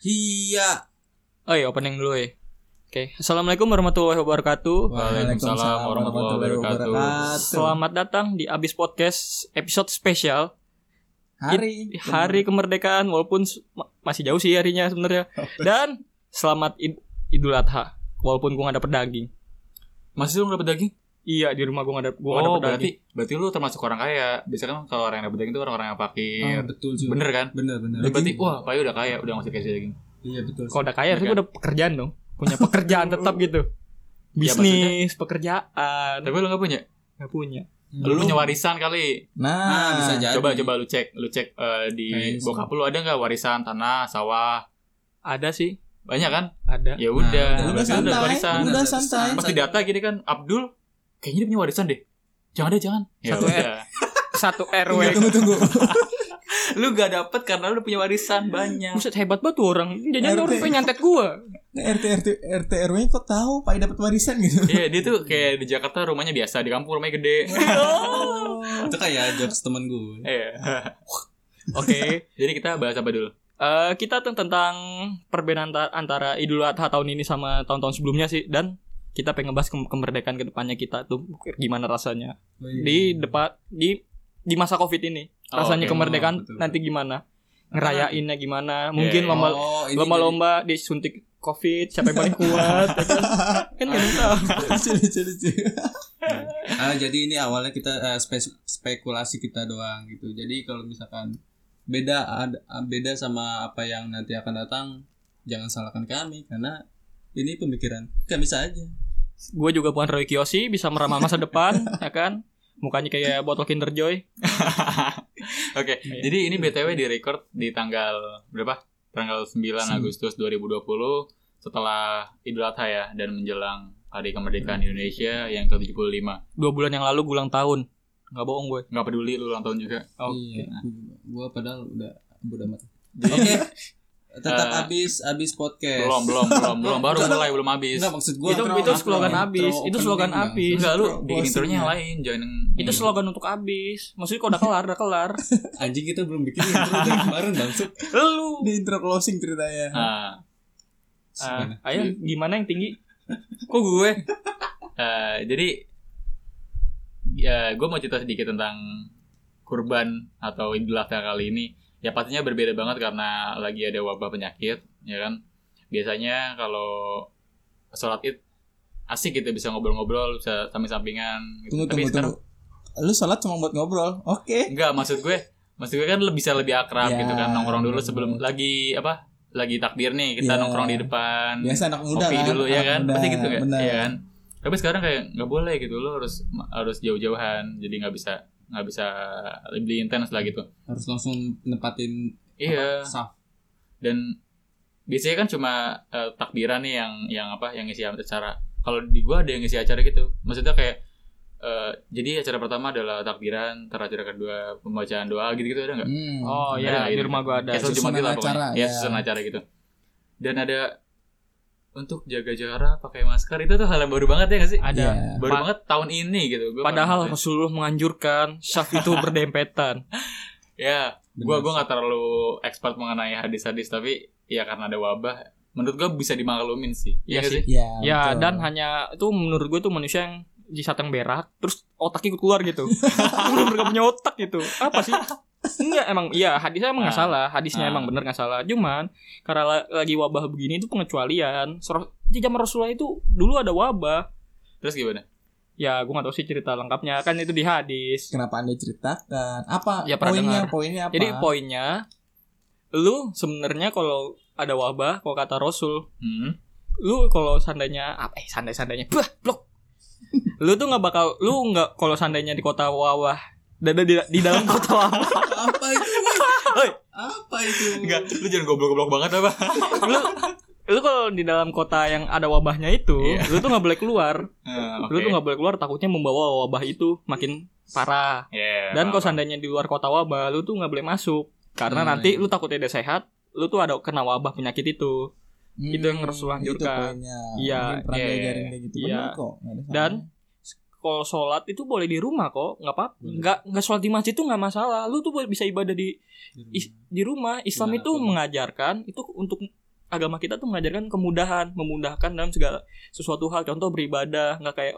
Iya. Oh iya opening dulu ya. Oke, assalamualaikum warahmatullahi wabarakatuh. Waalaikumsalam warahmatullahi wabarakatuh. Selamat datang di Abis Podcast episode spesial Hari hari kemerdekaan walaupun masih jauh sih harinya sebenarnya. Dan selamat Id- Idul Adha walaupun gua gak dapet daging. Masih lu dapet daging? Iya di rumah gua gak gua gak oh, dapet berarti daging. berarti lu termasuk orang kaya. Biasanya kan kalau orang yang daging itu orang-orang yang Ah, fakir. betul juga. Bener kan? Bener bener. Lu berarti wah, Pak udah kaya, udah ngasih kasih daging. Iya betul. Kalau udah kaya Iya gua udah pekerjaan dong. Punya pekerjaan tetap gitu. Ya, Bisnis, pekerjaan. Tapi lu gak punya? Gak punya. Lu punya warisan kali. Nah, bisa jadi. Coba coba lu cek, lu cek eh, di Nice. bokap lu ada nggak warisan tanah, sawah? Ada sih, Banyak kan? ada. Ya udah, udah, berarti santai. warisan. Udah santai. Pas di data gini kan, Abdul kayaknya dia punya warisan deh. Jangan deh, jangan. Ya Satu udah. Satu RW. tunggu tunggu. lu gak dapet karena lu punya warisan banyak. Buset hebat banget tuh orang. RT. orang pengen nyantet gua. RT RT RT RW nya kok tahu Pak dapat warisan gitu. Iya, dia tuh kayak di Jakarta rumahnya biasa, di kampung rumahnya gede. Itu kayak jokes temen gue. Iya. Oke, jadi kita bahas apa dulu? Eh kita tentang perbedaan anta- antara Idul Adha tahun ini sama tahun-tahun sebelumnya sih dan kita pengen ngebahas ke- kemerdekaan ke depannya kita tuh gimana rasanya di depan di di masa covid ini Oh, rasanya oke. kemerdekaan Oh, betul. nanti gimana ngerayainnya gimana mungkin Iya. lomba Oh, ini lomba-lomba disuntik covid siapa yang paling kuat ya kan kan nggak tahu jadi- lucu lucu lucu. Ah, jadi ini awalnya kita eh, spe- spekulasi kita doang gitu. Jadi kalau misalkan beda ada beda sama apa yang nanti akan datang, jangan salahkan kami karena ini pemikiran kami saja. Gue juga bukan Roy Kiyoshi bisa meramal masa depan ya kan mukanya kayak botol Kinder Joy Oke, Iya. jadi ini BTW di record di tanggal berapa? Tanggal 9 Hmm. Agustus 2020 setelah Idul Adha ya dan menjelang Hari Kemerdekaan Indonesia yang ke-75. dua bulan yang lalu gue ulang tahun nggak bohong gue Nggak peduli lu ulang tahun juga. Iya, gua padahal udah udah mati. Oke. Tetap Eh, habis habis podcast. Belum, belum, belum, belum. Baru mulai, belum habis. Enggak maksud gua Itu- itu slogan terlalu habis. Itu slogan habis. Enggak, lu bikin intronya yang lain, jangan yang itu slogan untuk abis maksudnya kalau udah kelar udah kelar Anjing kita belum bikin intro dari kemarin bangsat. lu Di intro closing ceritanya. Ah, ah, ayo gimana yang tinggi kok gue eh, jadi ya gue mau cerita sedikit tentang kurban atau Idul Adha kali ini. Ya pastinya berbeda banget karena lagi ada wabah penyakit, ya kan. Biasanya kalau sholat id asik gitu bisa ngobrol-ngobrol, bisa samping-sampingan. Gitu. Tunggu Tapi tunggu sekarang tunggu. Lu sholat cuma buat ngobrol. Oke. enggak maksud gue, maksud gue kan bisa lebih akrab Ya, gitu kan nongkrong dulu sebelum lagi apa? Lagi takbir nih kita Ya. nongkrong di depan. Biasa anak muda kopi kan. dulu ya anak kan muda, pasti gitu kan ya kan tapi sekarang kayak nggak boleh gitu lo harus harus jauh-jauhan jadi nggak bisa nggak bisa lebih intens lah gitu Harus langsung nempatin iya saf. dan biasanya kan cuma eh, takbiran nih yang yang apa yang ngisi acara kalau di gua ada yang ngisi acara gitu maksudnya kayak eh, jadi acara pertama adalah takbiran acara kedua pembacaan doa gitu gitu ada nggak Hmm. oh Ada ya di gitu? rumah gue ada Kayak sholat Susunan gitu acara, ya ya. susunan acara gitu dan ada untuk jaga jarak pakai masker itu tuh hal yang baru banget ya gak sih? Ada. Iya. baru Pa- banget tahun ini gitu Gua padahal Rasulullah menganjurkan syaf itu berdempetan. Ya gua gua nggak terlalu expert mengenai hadis-hadis tapi ya karena ada wabah menurut gua bisa dimaklumin sih. Iya Iya nggak sih. Ya, ya betul. dan hanya itu menurut gue tuh manusia yang di saat yang berak terus otak ikut keluar gitu. Bener gak punya otak gitu. Apa sih Enggak emang iya hadisnya emang nggak Ah. salah hadisnya Ah. emang bener nggak salah cuman karena la- lagi wabah begini itu pengecualian di zaman Rasulullah itu dulu ada wabah terus gimana ya gue nggak tahu sih cerita lengkapnya kan itu di hadis Kenapa Anda ceritakan? Apa Ya, poinnya? dengar. Poinnya apa? jadi poinnya lu sebenarnya kalau ada wabah kalau kata Rasul hmm? lu kalau seandainya apa eh sandai sandainya bah blok lu tuh nggak bakal lu nggak kalau seandainya di kota wabah di, di, di dalam kota wabah apa itu? Oi. apa itu? enggak lu jangan goblok-goblok banget apa lu lu kalau di dalam kota yang ada wabahnya itu Iya. lu tuh nggak boleh keluar Ah, lu oke. tuh nggak boleh keluar takutnya membawa wabah itu makin parah Ya, dan kalau seandainya di luar kota wabah lu tuh nggak boleh masuk karena Hmm, nanti lu takutnya udah sehat lu tuh ada kena wabah penyakit itu Itu yang Rasulullah Itu anjurkan. Iya, iya, iya. gitu. Iya. Kok. Dan. Kalau sholat itu boleh di rumah kok nggak apa nggak nggak sholat di masjid tuh nggak masalah lu tuh bisa ibadah di Di rumah. is- di rumah Islam Gimana itu tuh? mengajarkan itu untuk agama kita tuh mengajarkan kemudahan, memudahkan dalam segala sesuatu hal. Contoh beribadah, nggak kayak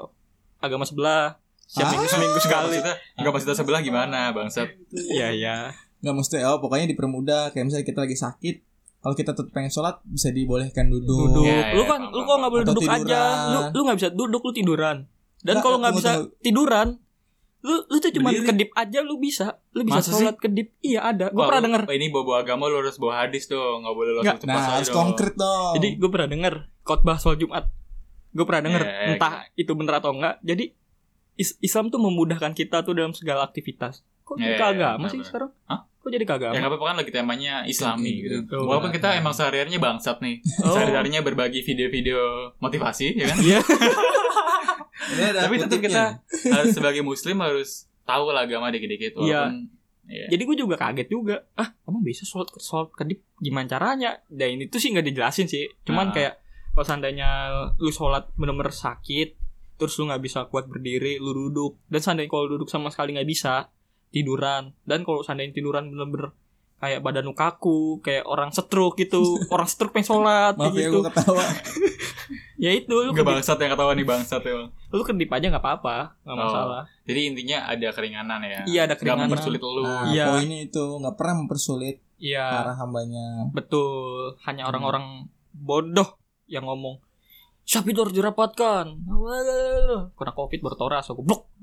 agama sebelah siap Ah. minggu seminggu sekali. maksudnya, enggak maksudnya sebelah gimana, bangsat. Iya iya. nggak mesti oh pokoknya dipermudah kayak misalnya kita lagi sakit kalau kita tetap pengen sholat bisa dibolehkan duduk, Duduk. Ya, ya, lu kan paham, lu kok nggak boleh Atau duduk aja. Lu tiduran. lu nggak bisa duduk lu tiduran. Dan Nggak, kalau nggak bisa tunggu. tiduran, lu lu tuh cuma kedip aja lu bisa. Lu bisa Masa sholat kedip. Iya ada. Gue pernah lu- denger. Ini bawa agama lu harus bawa hadis dong, enggak boleh langsung cepat nah harus konkret dong Jadi gue pernah denger khotbah soal Jumat. Gue pernah denger Ya, ya, entah itu bener atau enggak. Jadi is- Islam tuh memudahkan kita tuh dalam segala aktivitas. Kok jadi Ya, ke ya, agama sih benar-benar. sekarang? Hah? Kok jadi ke agama? Ya nggak apa-apa kan lagi temanya Islami gitu. Oh, Walaupun kita emang sehari-harinya bangsat nih. Oh. Sehari-harinya berbagi video-video motivasi ya kan. Iya. Ada Tapi tetap kita harus sebagai muslim harus tahu lah agama dikit-dikit Iya. walaupun ya. Jadi gue juga kaget juga. Ah, emang bisa sholat sholat kedip gimana caranya? Dan ini tuh sih nggak dijelasin sih. Cuman Nah. kayak kalau seandainya lu sholat bener-bener sakit, terus lu nggak bisa kuat berdiri, lu duduk. Dan seandainya kalau duduk sama sekali nggak bisa, tiduran. Dan kalau seandainya tiduran bener-bener kayak badan lu kaku, kayak orang stroke gitu, orang stroke pengen sholat maaf ya gitu. gue ketawa Ya itu lu Gak bangsat yang ketawa nih bangsat emang. lu kedip aja nggak apa-apa, nggak Oh. masalah. Jadi intinya ada keringanan ya. Iya, ada Nggak keringanan. mempersulit lu. nah Iya. poinnya itu nggak pernah mempersulit Iya. para hambanya Betul, hanya Hmm. orang-orang bodoh yang ngomong Siapa itu harus dirapatkan Kena covid bertoras aku blok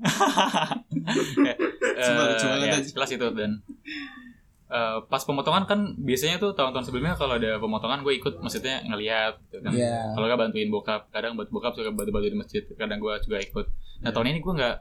Eh, Coba- coba ya, aja. jelas itu dan eh, pas pemotongan kan biasanya tuh tahun-tahun sebelumnya kalau ada pemotongan gue ikut maksudnya ngelihat gitu kan. Iya. Kalau nggak bantuin bokap, kadang bantu bokap suka bantu-bantu di masjid, kadang gue juga ikut. Nah Iya. tahun ini gue nggak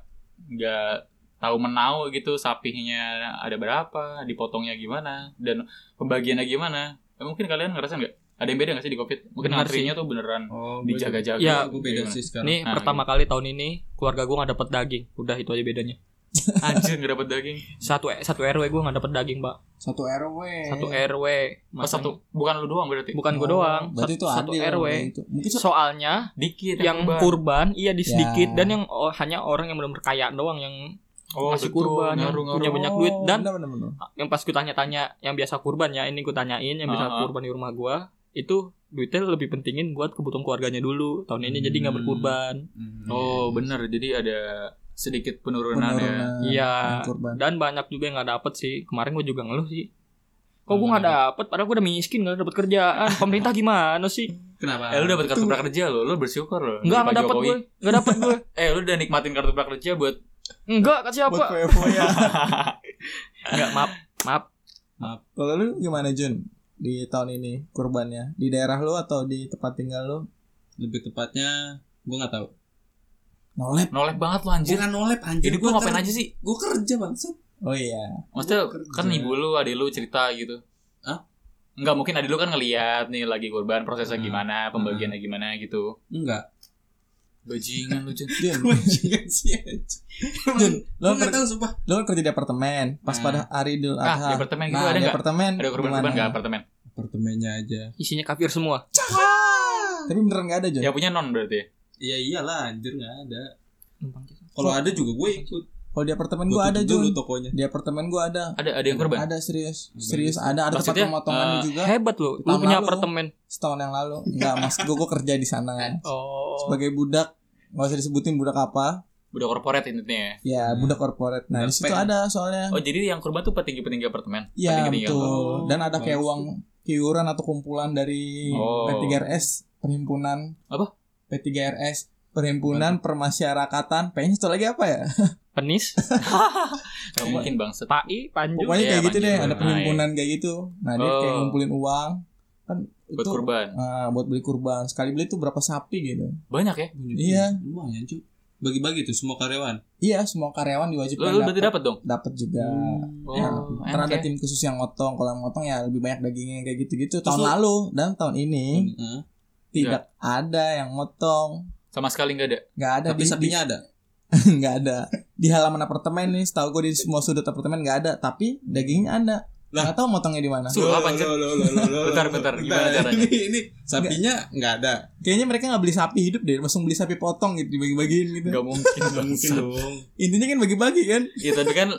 nggak tahu menau gitu sapinya ada berapa, dipotongnya gimana dan pembagiannya gimana. Eh, Mungkin kalian ngerasa nggak? Ada yang beda nggak sih di covid? Mungkin Benar antrinya tuh beneran Oh, dijaga-jaga. Ya, gue beda Gimana? sih sekarang. Nih Nah, pertama kali tahun ini Keluarga gue gak dapet daging Udah itu aja bedanya Anjir nggak dapet daging. Satu satu RW gue gak dapet daging mbak satu RW Satu RW Oh, satu bukan lu doang berarti. Bukan gue Oh, doang berarti Satu, itu satu adil RW gitu. mungkin se- Soalnya Dikit yang kurban. kurban Iya di sedikit Ya. Dan yang oh, hanya orang yang benar-benar kaya doang Yang Oh, ngasih betul, kurban yang ngaruh-ngaruh. punya banyak duit Oh, dan benar, benar, benar. yang pas gue tanya-tanya yang biasa kurban ya ini gue tanyain yang bisa Ah. kurban di rumah gue itu duitnya lebih pentingin buat kebutuhan keluarganya dulu tahun ini jadi nggak Hmm. berkurban Hmm. Oh bener jadi ada sedikit penurunan, ya. Penurunan Iya. kurban. dan banyak juga yang nggak dapet sih. Kemarin gue juga ngeluh sih. Kok gue nggak dapet? Padahal gue udah miskin nggak dapet kerjaan. Pemerintah gimana sih? Kenapa? Eh lu dapat kartu prakerja lo, lu bersyukur lo. nggak nggak dapet gue nggak dapet gue Eh lu udah nikmatin kartu prakerja buat nggak kata siapa? buat foya-foya nggak maaf. Maaf. Kalau lu gimana Jun? Di tahun ini kurbannya. Di daerah lu atau di tempat tinggal lu? Lebih tepatnya gue nggak tahu. Nolep nolep banget lu anjir. Bukan nolep anjir. Jadi gua ngapain aja sih? Gue kerja bangsat. oh iya Maksudnya kan ibu lu, adik lu cerita gitu. Hah? Enggak mungkin adik lu kan ngeliat nih lagi kurban prosesnya Hmm. gimana, pembagiannya gimana gitu. Enggak. Bajingan lu. Jun Bajingan sih Gue lu, nggak ker- tahu sumpah. lu kan kerja di apartemen pas Nah. pada hari Idul Ah, Adha di apartemen gitu nah ada di nggak? apartemen Ada kurban-kurban gimana? nggak apartemen? Apartemennya aja. isinya kafir semua tapi beneran nggak ada Jun Yang punya non berarti. Iya iyalah anjir nggak ada. Numpang. Kalau ada juga gue ikut. kalau di apartemen Gue ada Jun tokonya. di apartemen gua ada Ada ada yang kurban. ada serius serius ada ada tempat Maksudnya, pemotongannya eh, juga hebat lo lu punya lalu. apartemen setahun yang lalu enggak mas gua, gua kerja di sana oh sebagai budak nggak usah disebutin budak apa Udah korporat intinya ya. ya Hmm. budak korporat nah di Budak situ pen. ada soalnya Oh jadi yang kurban tuh petinggi-petinggi apartemen. Iya betul. Oh, Dan ada kayak uang kiuran atau kumpulan dari Oh. P3RS perhimpunan Apa? P3RS perhimpunan permasyarakatan. P-nya satu lagi apa ya? penis Gak mungkin bangset. pai panju Pokoknya Iya, kayak gitu deh. Ada perhimpunan kayak gitu. Nah dia kayak Oh. ngumpulin uang kan Buat itu kurban. ah, buat beli kurban. Sekali beli tuh berapa sapi gitu. Banyak ya? Iya. Lumayan cuy. Bagi-bagi tuh semua karyawan. Iya semua karyawan diwajibkan lu berarti dapat dong? dapat juga. Oh, Ya, Karena ada ya. tim khusus yang motong. Kalau yang motong ya lebih banyak dagingnya kayak gitu-gitu. Tahun lu- lalu dan tahun ini Heeh. Tidak ada yang motong. Sama sekali nggak ada. nggak ada Tapi di, sapinya ada. nggak ada di halaman apartemen nih setahu gue di semua sudut apartemen nggak ada tapi dagingnya ada Lah. nggak tahu motongnya di mana Sulap anjir. Bentar, bentar. Gimana caranya? Ini, ini sapinya nggak ada. kayaknya mereka nggak beli sapi hidup deh langsung beli sapi potong gitu dibagi-bagiin gitu Gak mungkin. Nggak mungkin dong. intinya kan bagi-bagi kan Iya tapi kan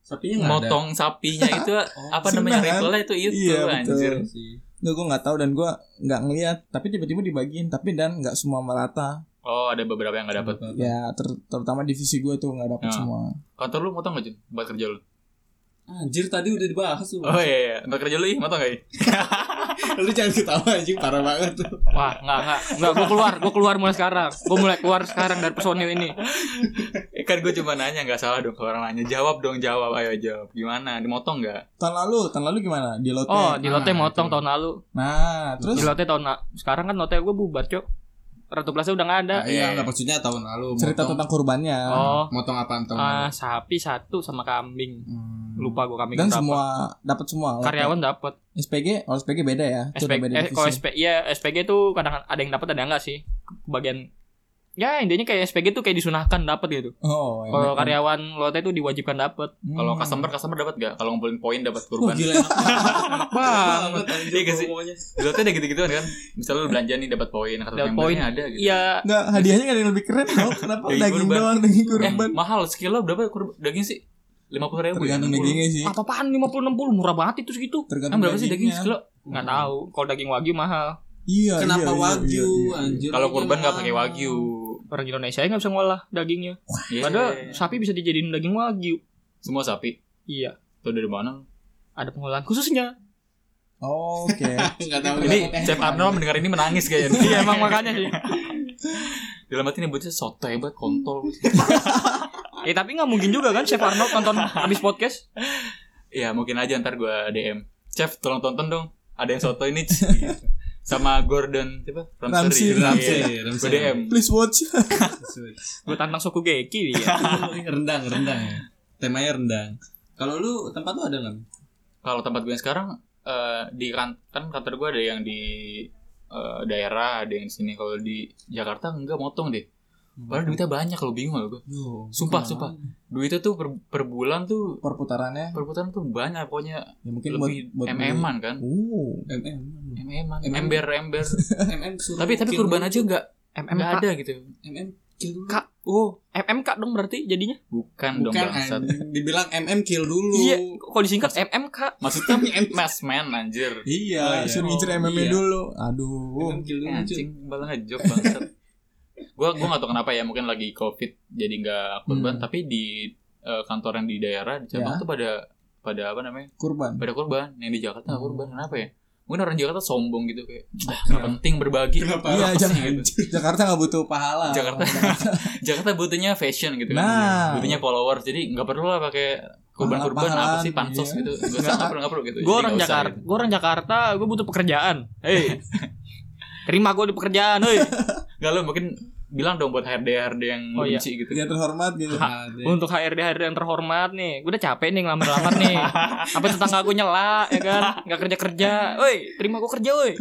Sapinya nggak ada. motong sapinya itu apa namanya ritualnya itu itu Iya, anjir. Sih. Nggak, gue nggak tahu dan gue nggak ngeliat. Tapi tiba-tiba dibagiin. Tapi dan nggak semua merata. Oh, ada beberapa yang nggak dapat. Ya ter- terutama divisi gue tuh nggak dapet Ya. semua. Kantor lu motong nggak? Buat kerja lu? Anjir tadi udah dibahas tuh. Oh iya, iya. Tempat kerja lu ih, motong nggak ih? Lu jangan ketawa anjing parah banget tuh. Wah, enggak enggak. Enggak, gua keluar, gua keluar mulai sekarang. Gua mulai keluar sekarang dari personil ini. Eh, kan gue cuma nanya, nggak salah dong kalau orang nanya. Jawab dong, jawab. Ayo jawab. Gimana? Dimotong nggak? Tahun lalu, tahun lalu gimana? Di lote. Oh, di lote Ah, motong itu. tahun lalu. Nah, terus Di lote tahun sekarang kan lote gua bubar, Cok. Ratu Plaza udah nggak ada. Nah, iya, enggak maksudnya tahun lalu. cerita motong, tentang kurbannya. Oh, motong apaan tahun ah, lalu? sapi satu sama kambing. Hmm. Lupa gua kambing Dan berapa. semua dapat semua. Karyawan dapat. SPG, kalau SPG beda ya. SPG, beda eh, kalau SP, iya SPG tuh kadang ada yang dapat ada yang enggak sih. Bagian ya intinya kayak SPG tuh kayak disunahkan dapat gitu. Oh, Kalau enak. karyawan lote tuh diwajibkan dapat. Hmm. Kalau customer, customer dapat nggak? Kalau ngumpulin poin dapat kurban. gila enak banget. anjir Iya gak sih? tuh ada gitu-gitu kan. Misalnya lu belanja nih dapat poin, kata Dapat poin. ada gitu. Iya, Enggak, hadiahnya nggak ada yang lebih keren loh. Kenapa Daging daging kurban. doang, daging Eh, kurban? mahal sekilo berapa kur- daging sih? Lima puluh ribu. Tergantung dagingnya sih. apa-apaan 50 60 murah banget itu segitu. Tergantung Kan berapa sih daging sekilo? Nggak tahu. Kalau daging wagyu mahal. Iya, Kenapa iya, iya, wagyu iya, iya. anjir? Kalau kurban nggak pakai wagyu. Orang Indonesia nggak bisa ngolah dagingnya. Iya. Padahal sapi bisa dijadiin daging wagyu. semua sapi. Iya. Tuh dari mana? Ada pengolahan khususnya. Oh, Oke. Enggak tahu. Ini Chef Arnold mendengar ini menangis kayaknya. iya emang makanya sih. Dalam hati ini bocah soto hebat kontol. Ya tapi nggak mungkin juga kan Chef Arnold nonton habis podcast. Iya mungkin aja ntar gue DM. Chef tolong tonton dong. Ada yang soto ini. Sama Gordon siapa? Ramsay, Ramsay, Iya. Ramsay. Gue DM. Please watch. Gue tantang Sokugeki dia. rendang, rendang ya. Temanya rendang. Kalau lu tempat lu ada nggak? Kalau tempat gue yang sekarang eh, di kan, kan kantor gue ada yang di eh, daerah, ada yang di sini. Kalau di Jakarta enggak motong deh. Padahal duitnya banyak kalau bingung loh gue. Sumpah, sumpah. Duitnya tuh per, per bulan tuh Perputarannya perputaran tuh banyak pokoknya ya mungkin buat lebih buat beli- MM-an kan. Oh. MM. MM-an, MM. ember ember. MM suruh tapi tapi kurban aja enggak enggak MMK. ada gitu. MM kill dulu. Kak. Oh, MMK dong berarti jadinya. Bukan, dong bangsat. dibilang MM kill dulu. Iya, kok disingkat MMK. Maksudnya mass man anjir. Iya, iya. Suruh ngincer Oh, MM iya. dulu. Aduh. MM kill dulu. Anjing malah ngejok bangsat. Gua gua gak tau kenapa ya mungkin lagi covid jadi nggak kurban Hmm. tapi di eh, kantor yang di daerah di cabang Ya. tuh pada pada apa namanya Kurban. pada kurban yang di Jakarta nggak Hmm. kurban kenapa ya mungkin orang Jakarta sombong gitu kayak ah, nggak penting berbagi Kenapa? Iya, sih jangan. gitu. Jakarta nggak butuh pahala. Jakarta Jakarta butuhnya fashion gitu kan Nah. butuhnya followers jadi nggak perlu lah pakai kurban kurban Pahala-pahalaan, apa sih pansos iya. gitu nggak usah nggak perlu nggak perlu gitu Gue Jadi orang nggak Jakarta, gitu. gue orang Jakarta, gue butuh pekerjaan. Hei. Terima gue di pekerjaan, hei. nggak lo mungkin bilang dong buat HRD HRD yang Oh, lu iya. benci gitu Yang terhormat gitu. Nah, deh. Untuk HRD HRD yang terhormat nih, gue udah capek nih ngelamar-lamar nih. Apa tetangga gue nyela, ya kan? Gak kerja kerja, woi, terima gue kerja, woi.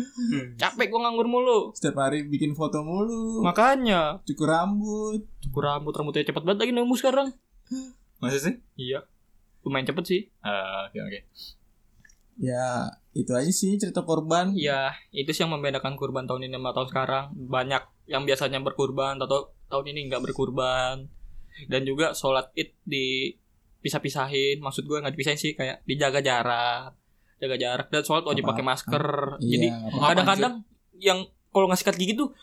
Capek gue nganggur mulu. Setiap hari bikin foto mulu. Makanya, Cukur rambut. cukur rambut rambutnya cepet banget lagi nemu sekarang. Masa sih Iya, lumayan cepet sih. Ah, oke oke Ya, itu aja sih cerita korban. Iya, itu sih yang membedakan kurban tahun ini sama tahun sekarang. Banyak yang biasanya berkurban atau tahun ini nggak berkurban. Dan juga sholat id di pisah-pisahin. Maksud gue nggak dipisahin sih kayak dijaga jarak, jaga jarak dan sholat wajib pakai masker. Iya, Jadi kadang-kadang yang kalau nggak sikat gigi tuh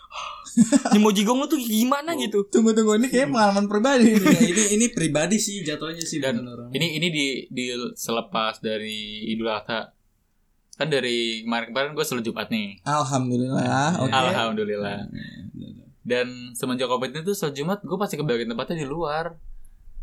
mau jigong lu tuh gimana gitu. Tunggu tunggu ini kayak pengalaman pribadi Ya, ini. ini ini pribadi sih jatuhnya sih Dan bukan orang. ini ini di di selepas dari Idul Adha kan dari kemarin-kemarin gue selalu Jumat nih. Alhamdulillah. Oke. Alhamdulillah. Dan semenjak covid itu selalu Jumat gue pasti kebagian tempatnya di luar.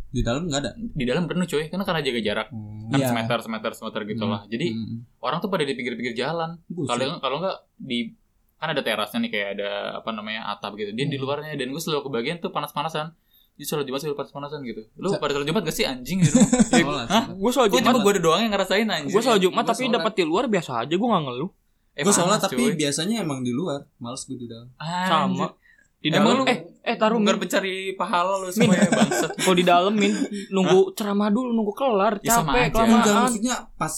Di dalam nggak ada. di dalam penuh cuy. Karena karena jaga jarak. Kan Iya. semeter semeter semeter gitu lah jadi Hmm. orang tuh pada di pinggir-pinggir jalan. Kalau kalau nggak di kan ada terasnya nih kayak ada apa namanya atap gitu. Dia di luarnya dan gue selalu kebagian tuh panas-panasan jadi selalu Jumat selalu panas-panasan gitu lu pada selalu Jumat gak sih anjing di rumah Sholat, Hah? sholat. Gue sholat Gue Jumat, cuma gue doang yang ngerasain anjing gue sholat Jumat tapi sholat. dapat di luar biasa aja gue nggak ngeluh. Eh, Gue sholat tapi biasanya emang di luar. Males gue di dalam. Sama. Di Emang dalam lu- eh eh taruh Biar min. mencari pahala lu semuanya bangsat. Kalau di dalemin nunggu ceramah dulu nunggu kelar Ya, sama capek aja. Enggak kelamaan maksudnya pas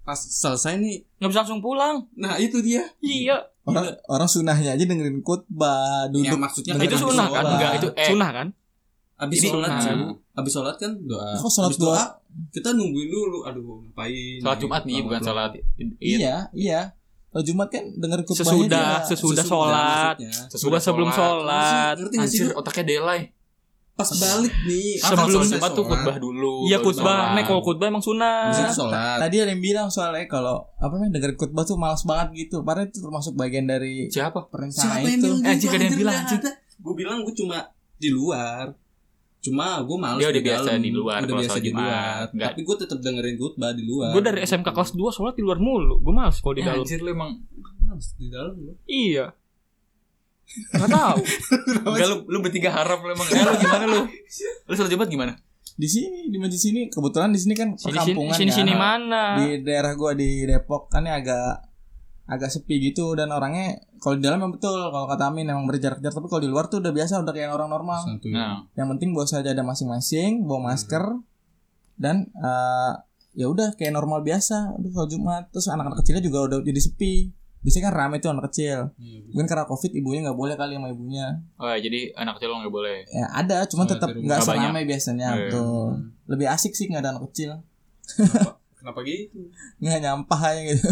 pas selesai nih. nggak bisa langsung pulang. Nah, itu dia. Iya. Orang orang sunahnya aja dengerin khotbah, Ya duduk. maksudnya Nah, itu sunnah kan? sholat. Enggak, itu eh Sunnah kan? Habis Ini sholat sunnah. cuy. Habis sholat kan doa. Kok sholat Habis doa? Kita nungguin dulu. Aduh, ngapain? sholat Jumat nih bukan sholat. Iya, iya. Kalau Jumat kan denger khutbahnya Sesudah, dia- sesudah sholat. maksudnya. Gua sebelum sholat. Ngerti gak sih otaknya delay. Pas balik nih. Sebelum Jumat tuh khutbah dulu. Iya khutbah, sholat. nek kalau khutbah emang sholat. Tadi ada yang bilang soalnya kalau apa namanya denger khutbah tuh malas banget gitu. Padahal itu termasuk bagian dari Siapa? perencanaan Siapa yang itu. bilang Eh, anjing, ada yang bilang. Gue bilang gue cuma di luar. Cuma gue males Dia udah di biasa dalam. di luar Udah biasa di luar. Nggak. Tapi gue tetap dengerin khutbah di luar. Gue dari SMK kelas 2 sholat di luar mulu. Gue males kalau di Ya, dalam. anjir lu emang Males di dalam gua. Iya. Gak tahu. Enggak lu lu bertiga harap lu emang. Ya, lu gimana lu? Lu sholat Jumat gimana? Di sini di masjid sini kebetulan di sini kan Sini sini perkampungan sini, kan. sini mana? Di daerah gua di Depok kan ya agak agak sepi gitu dan orangnya kalau di dalam memang betul kalau kata Amin emang berjarak-jarak tapi kalau di luar tuh udah biasa udah kayak orang normal. Santuy. Nah, Yang penting bawa saja ada masing-masing, bawa masker dan eh, ya udah kayak normal biasa. Aduh kalau Jumat terus anak-anak kecilnya juga udah jadi sepi. Biasanya kan rame tuh anak kecil. Iya, Mungkin karena covid ibunya nggak boleh kali sama ibunya. oh, jadi anak kecil nggak boleh. Ya ada, cuman Oh, tetap di rumah. nggak seramai biasanya Oh, iya. tuh. Lebih asik sih nggak ada anak kecil. Kenapa gitu? Nggak nyampah aja gitu.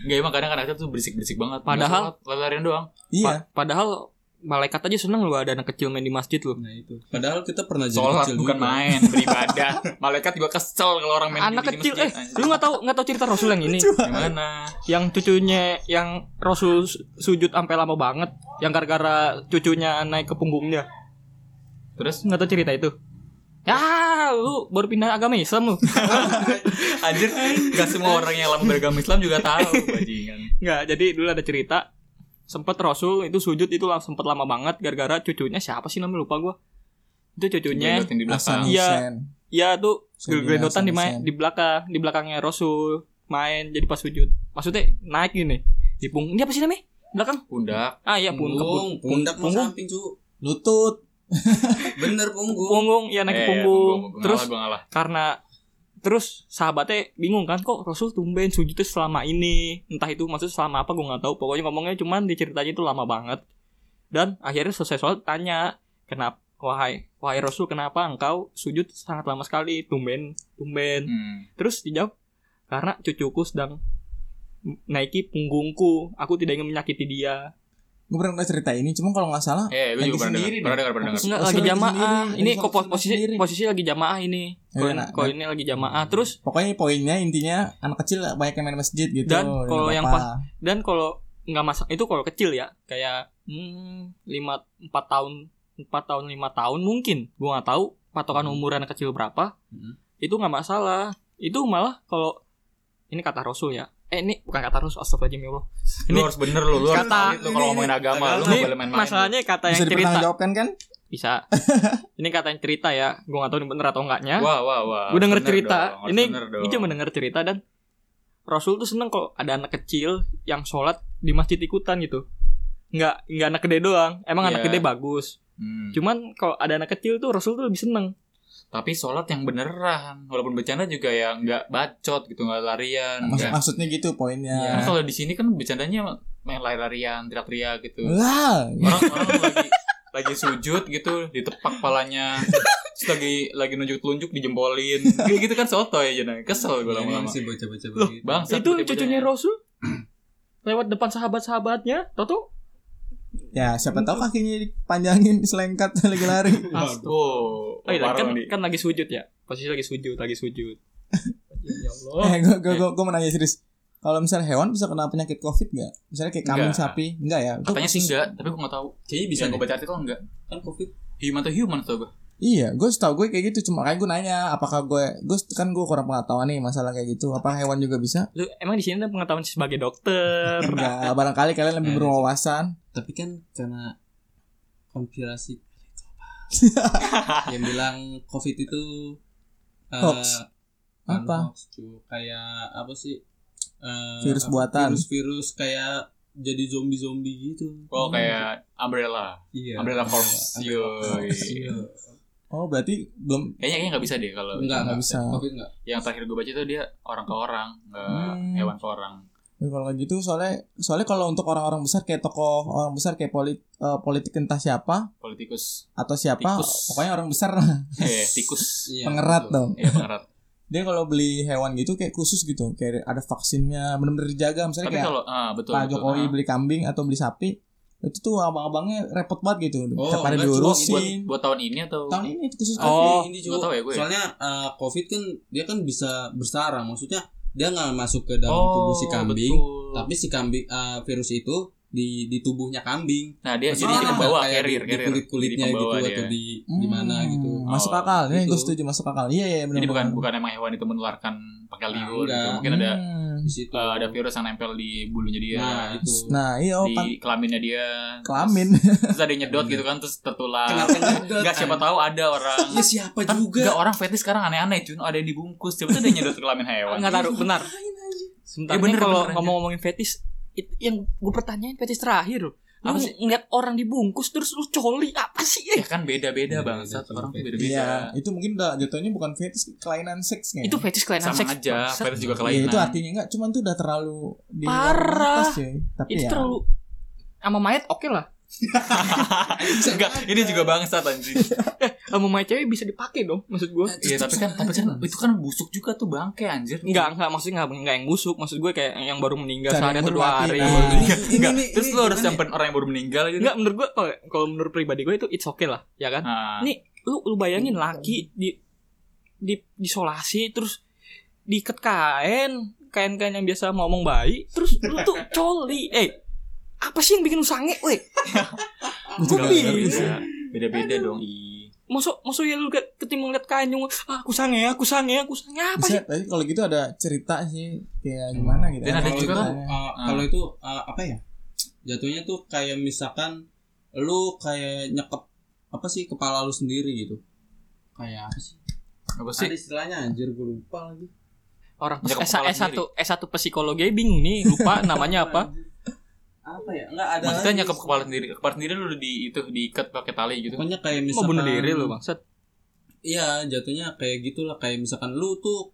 Enggak emang kadang anak kecil tuh berisik-berisik banget. Padahal- larian doang. iya. Pa- padahal malaikat aja seneng lu ada anak kecil main di masjid lu. Nah itu. Padahal kita pernah jadi Sholat kecil bukan juga. main, beribadah. Malaikat juga kesel kalau orang main Anak di- di kecil masjid, eh lu nggak tahu nggak tahu cerita Rasul yang ini? Gimana? Yang cucunya yang Rasul su- sujud sampai lama banget yang gara-gara cucunya naik ke punggungnya. Terus Nggak tahu cerita itu? Ya, lu baru pindah agama Islam lu. anjir gak semua orang yang lama beragama Islam juga tahu bajingan. Nggak, jadi dulu ada cerita sempet Rasul itu sujud itu lah sempet lama banget gara-gara cucunya siapa sih namanya lupa gua. Itu cucunya Iya. Hussein. ya tuh gelendotan di di belakang di belakangnya Rasul main jadi pas sujud. Maksudnya naik gini. Di punggung. Ini apa sih namanya? Belakang. Pundak. Ah iya pun ke Punggung, pun- pundak mau punggung. samping cu. Lutut. Bener punggung. Punggung, ya naik Eh, punggung. gua Terus ngalah, gua ngalah. karena terus sahabatnya bingung kan kok Rasul tumben sujudnya selama ini entah itu maksud selama apa gue nggak tahu pokoknya ngomongnya cuman diceritanya itu lama banget dan akhirnya selesai sholat tanya kenapa wahai wahai Rasul kenapa engkau sujud sangat lama sekali tumben tumben Hmm. terus dijawab karena cucuku sedang naiki punggungku aku tidak ingin menyakiti dia Gue pernah cerita ini, cuma kalau nggak salah Eh, gue Lagi juga dengar. sendiri Pernah dengar, pernah dengar. Rasul lagi jamaah sendiri, ini kok posisi sendiri. posisi lagi jamaah ini Ya, koin nah, koinnya lagi jamaah terus pokoknya poinnya intinya anak kecil banyak yang main masjid gitu. Dan nggak kalau yang apa-apa. dan kalau nggak masak itu kalau kecil ya kayak hmm, lima empat tahun empat tahun lima tahun mungkin gua nggak tahu patokan Hmm. umur anak kecil berapa Hmm. itu nggak masalah itu malah kalau ini kata Rasul ya eh ini bukan kata Rasul astagfirullahaladzim ya Allah. Lu Ini harus bener lu, lu harus kata- itu kalau ngomongin agama, lu ini gak boleh main-main. masalahnya kata yang bisa cerita. dipertanggungjawabkan kan? bisa. Ini kata yang cerita ya gua nggak tahu ini bener atau enggaknya. Wah, wah, wah. gue denger cerita. dong, harus ini ini cuma denger cerita dan. Rasul tuh seneng kok ada anak kecil yang sholat di masjid ikutan gitu. Nggak nggak anak gede doang. Emang anak Iya. gede bagus. Hmm. cuman kalau ada anak kecil tuh Rasul tuh lebih seneng Tapi sholat yang beneran, walaupun bercanda juga ya nggak bacot gitu, nggak larian. Maksud, nggak- maksudnya gitu poinnya. Karena kalau di sini kan bercandanya main lari-larian, teriak-teriak gitu. Wah, Orang orang lagi lagi sujud gitu, ditepak palanya. Terus lagi lagi nunjuk telunjuk dijempolin. Kayak gitu kan soto ya jadi kesel gue Ini lama-lama. masih bocah-bocah Loh, begitu. Bang, itu cucunya Rasul lewat depan sahabat-sahabatnya tau tuh ya siapa tahu kakinya dipanjangin selengkat lagi lari. Oh, oh, iya, kan, kan lagi sujud ya posisi lagi sujud lagi sujud ya Allah Eh, gue gue gue gue mau nanya serius. Kalau misalnya hewan bisa kena penyakit covid nggak? Misalnya kayak kambing, sapi, enggak ya? Itu Katanya sih enggak, tapi gue nggak tahu. Kayaknya bisa Bisa gue baca artikel enggak. Kan covid. Human to human tau gue. Iya, gue setahu gue kayak gitu. Cuma kayak gue nanya, apakah gue, gue kan gue kurang pengetahuan nih masalah kayak gitu. Apa hewan juga bisa? lu emang di sini ada pengetahuan sebagai dokter Enggak, barangkali kalian lebih Eh. berwawasan. Tapi kan karena konspirasi yang bilang covid itu eh, Hoax. Apa? hoax, kayak apa sih Eh, Virus apa, buatan. virus-virus kayak jadi zombie-zombie gitu Oh kayak umbrella. iya Umbrella Corps. Iya. Oh, berarti belum Kayaknya kayaknya nggak bisa deh kalau enggak nggak enggak bisa. covid enggak yang terakhir gue baca itu dia orang ke orang, nggak Hmm. hewan ke orang. Ya, kalau kayak gitu soalnya soalnya kalau untuk orang-orang besar kayak tokoh orang besar kayak polit, eh, politik entah siapa Politikus, atau siapa Tikus. pokoknya orang besar lah eh tikus, Iya, pengerat dong. ya pengerat. dia kalau beli hewan gitu kayak khusus gitu kayak ada vaksinnya benar-benar dijaga misalnya Tapi kayak kalau ah betul Pak betul. Jokowi Ah. beli kambing atau beli sapi itu tuh abang-abangnya repot banget gitu Oh, tiap hari cuma buat, diurusin buat tahun ini atau tahun ini khusus Oh, ini juga tahu ya gue. ya. soalnya uh, covid kan dia kan bisa bersarang maksudnya dia nggak masuk ke dalam oh, tubuh si kambing betul. tapi si kambing uh, virus itu di di tubuhnya kambing Nah, dia jadi ada pembawa kayak carrier, di, di kulit kulitnya Jadi gitu pembawa atau dia. di di mana Hmm, gitu masuk Oh, akal ini gitu. gue setuju masuk akal iya iya benar Jadi bukan bukan emang hewan itu menularkan pakai Nah, liur gitu. enggak. Mungkin ada di situ eh, ada virus yang nempel di bulunya dia. nah itu nah iya oh, di kelaminnya dia. kelamin Terus, terus ada yang nyedot gitu kan terus tertular. Enggak siapa tahu ada orang. ya siapa Kan juga enggak orang fetis sekarang aneh-aneh cuy. Ada yang dibungkus. Coba tuh dia nyedot ke kelamin hewan. Enggak taruh, benar. Sebentar Eh, nih bener, kalau ngomong-ngomongin fetis itu yang gue pertanyain fetis terakhir. Lu Apa sih? ngeliat orang dibungkus terus lu coli apa sih? Ya kan beda-beda Beda-beda bangsat. sih, Orang tuh fetis. beda-beda. iya itu mungkin udah jatuhnya bukan fetis kelainan seks kayaknya itu fetis kelainan Sama seks. aja, bangsat. fetis juga Iya kelainan. itu artinya enggak cuman tuh udah terlalu di Parah. cuy. tapi Itu ya terlalu sama mayat oke lah. Enggak, ini juga bangsat anjing. Sama mayat cewek bisa dipakai dong maksud gue. Iya, tapi kan tapi kan itu kan busuk juga tuh bangke anjir. Enggak, enggak maksudnya enggak, enggak yang busuk, maksud gue kayak yang baru meninggal sehari atau dua hari. nah. Enggak, terus lu harus ya? nyamperin orang yang baru meninggal gitu. Enggak, menurut gue kalau- menurut pribadi gue itu it's okay lah, ya kan? Nah, Nih, lu lu bayangin laki di di disolasi terus diikat kain, kain-kain yang biasa ngomong bayi, terus lu tuh coli. Eh, apa sih yang bikin lu sange, weh? Gue bingung. beda. Beda-beda dong. Ih. Masuk masuk ya lu ketimbang liat kain yang ah, aku sange, aku sange, aku sange apa sih? bisa tapi kalau gitu ada cerita sih kayak gimana gitu Dan ada kalau juga itu, kan, uh, ah. kalau itu uh, apa ya jatuhnya tuh kayak misalkan lu kayak nyekep apa sih kepala lu sendiri gitu kayak apa sih Apa sih? ada istilahnya anjir gue lupa lagi Orang Nyekap S, kepala S1 S1 psikologi bingung nih, lupa namanya apa. apa ya enggak ada Maksudnya sih. kepala sendiri. Kepala sendiri lu di itu diikat pakai tali gitu. pokoknya kayak Mau misalkan bunuh diri lu, bangsat. iya jatuhnya kayak gitulah kayak misalkan lu tuh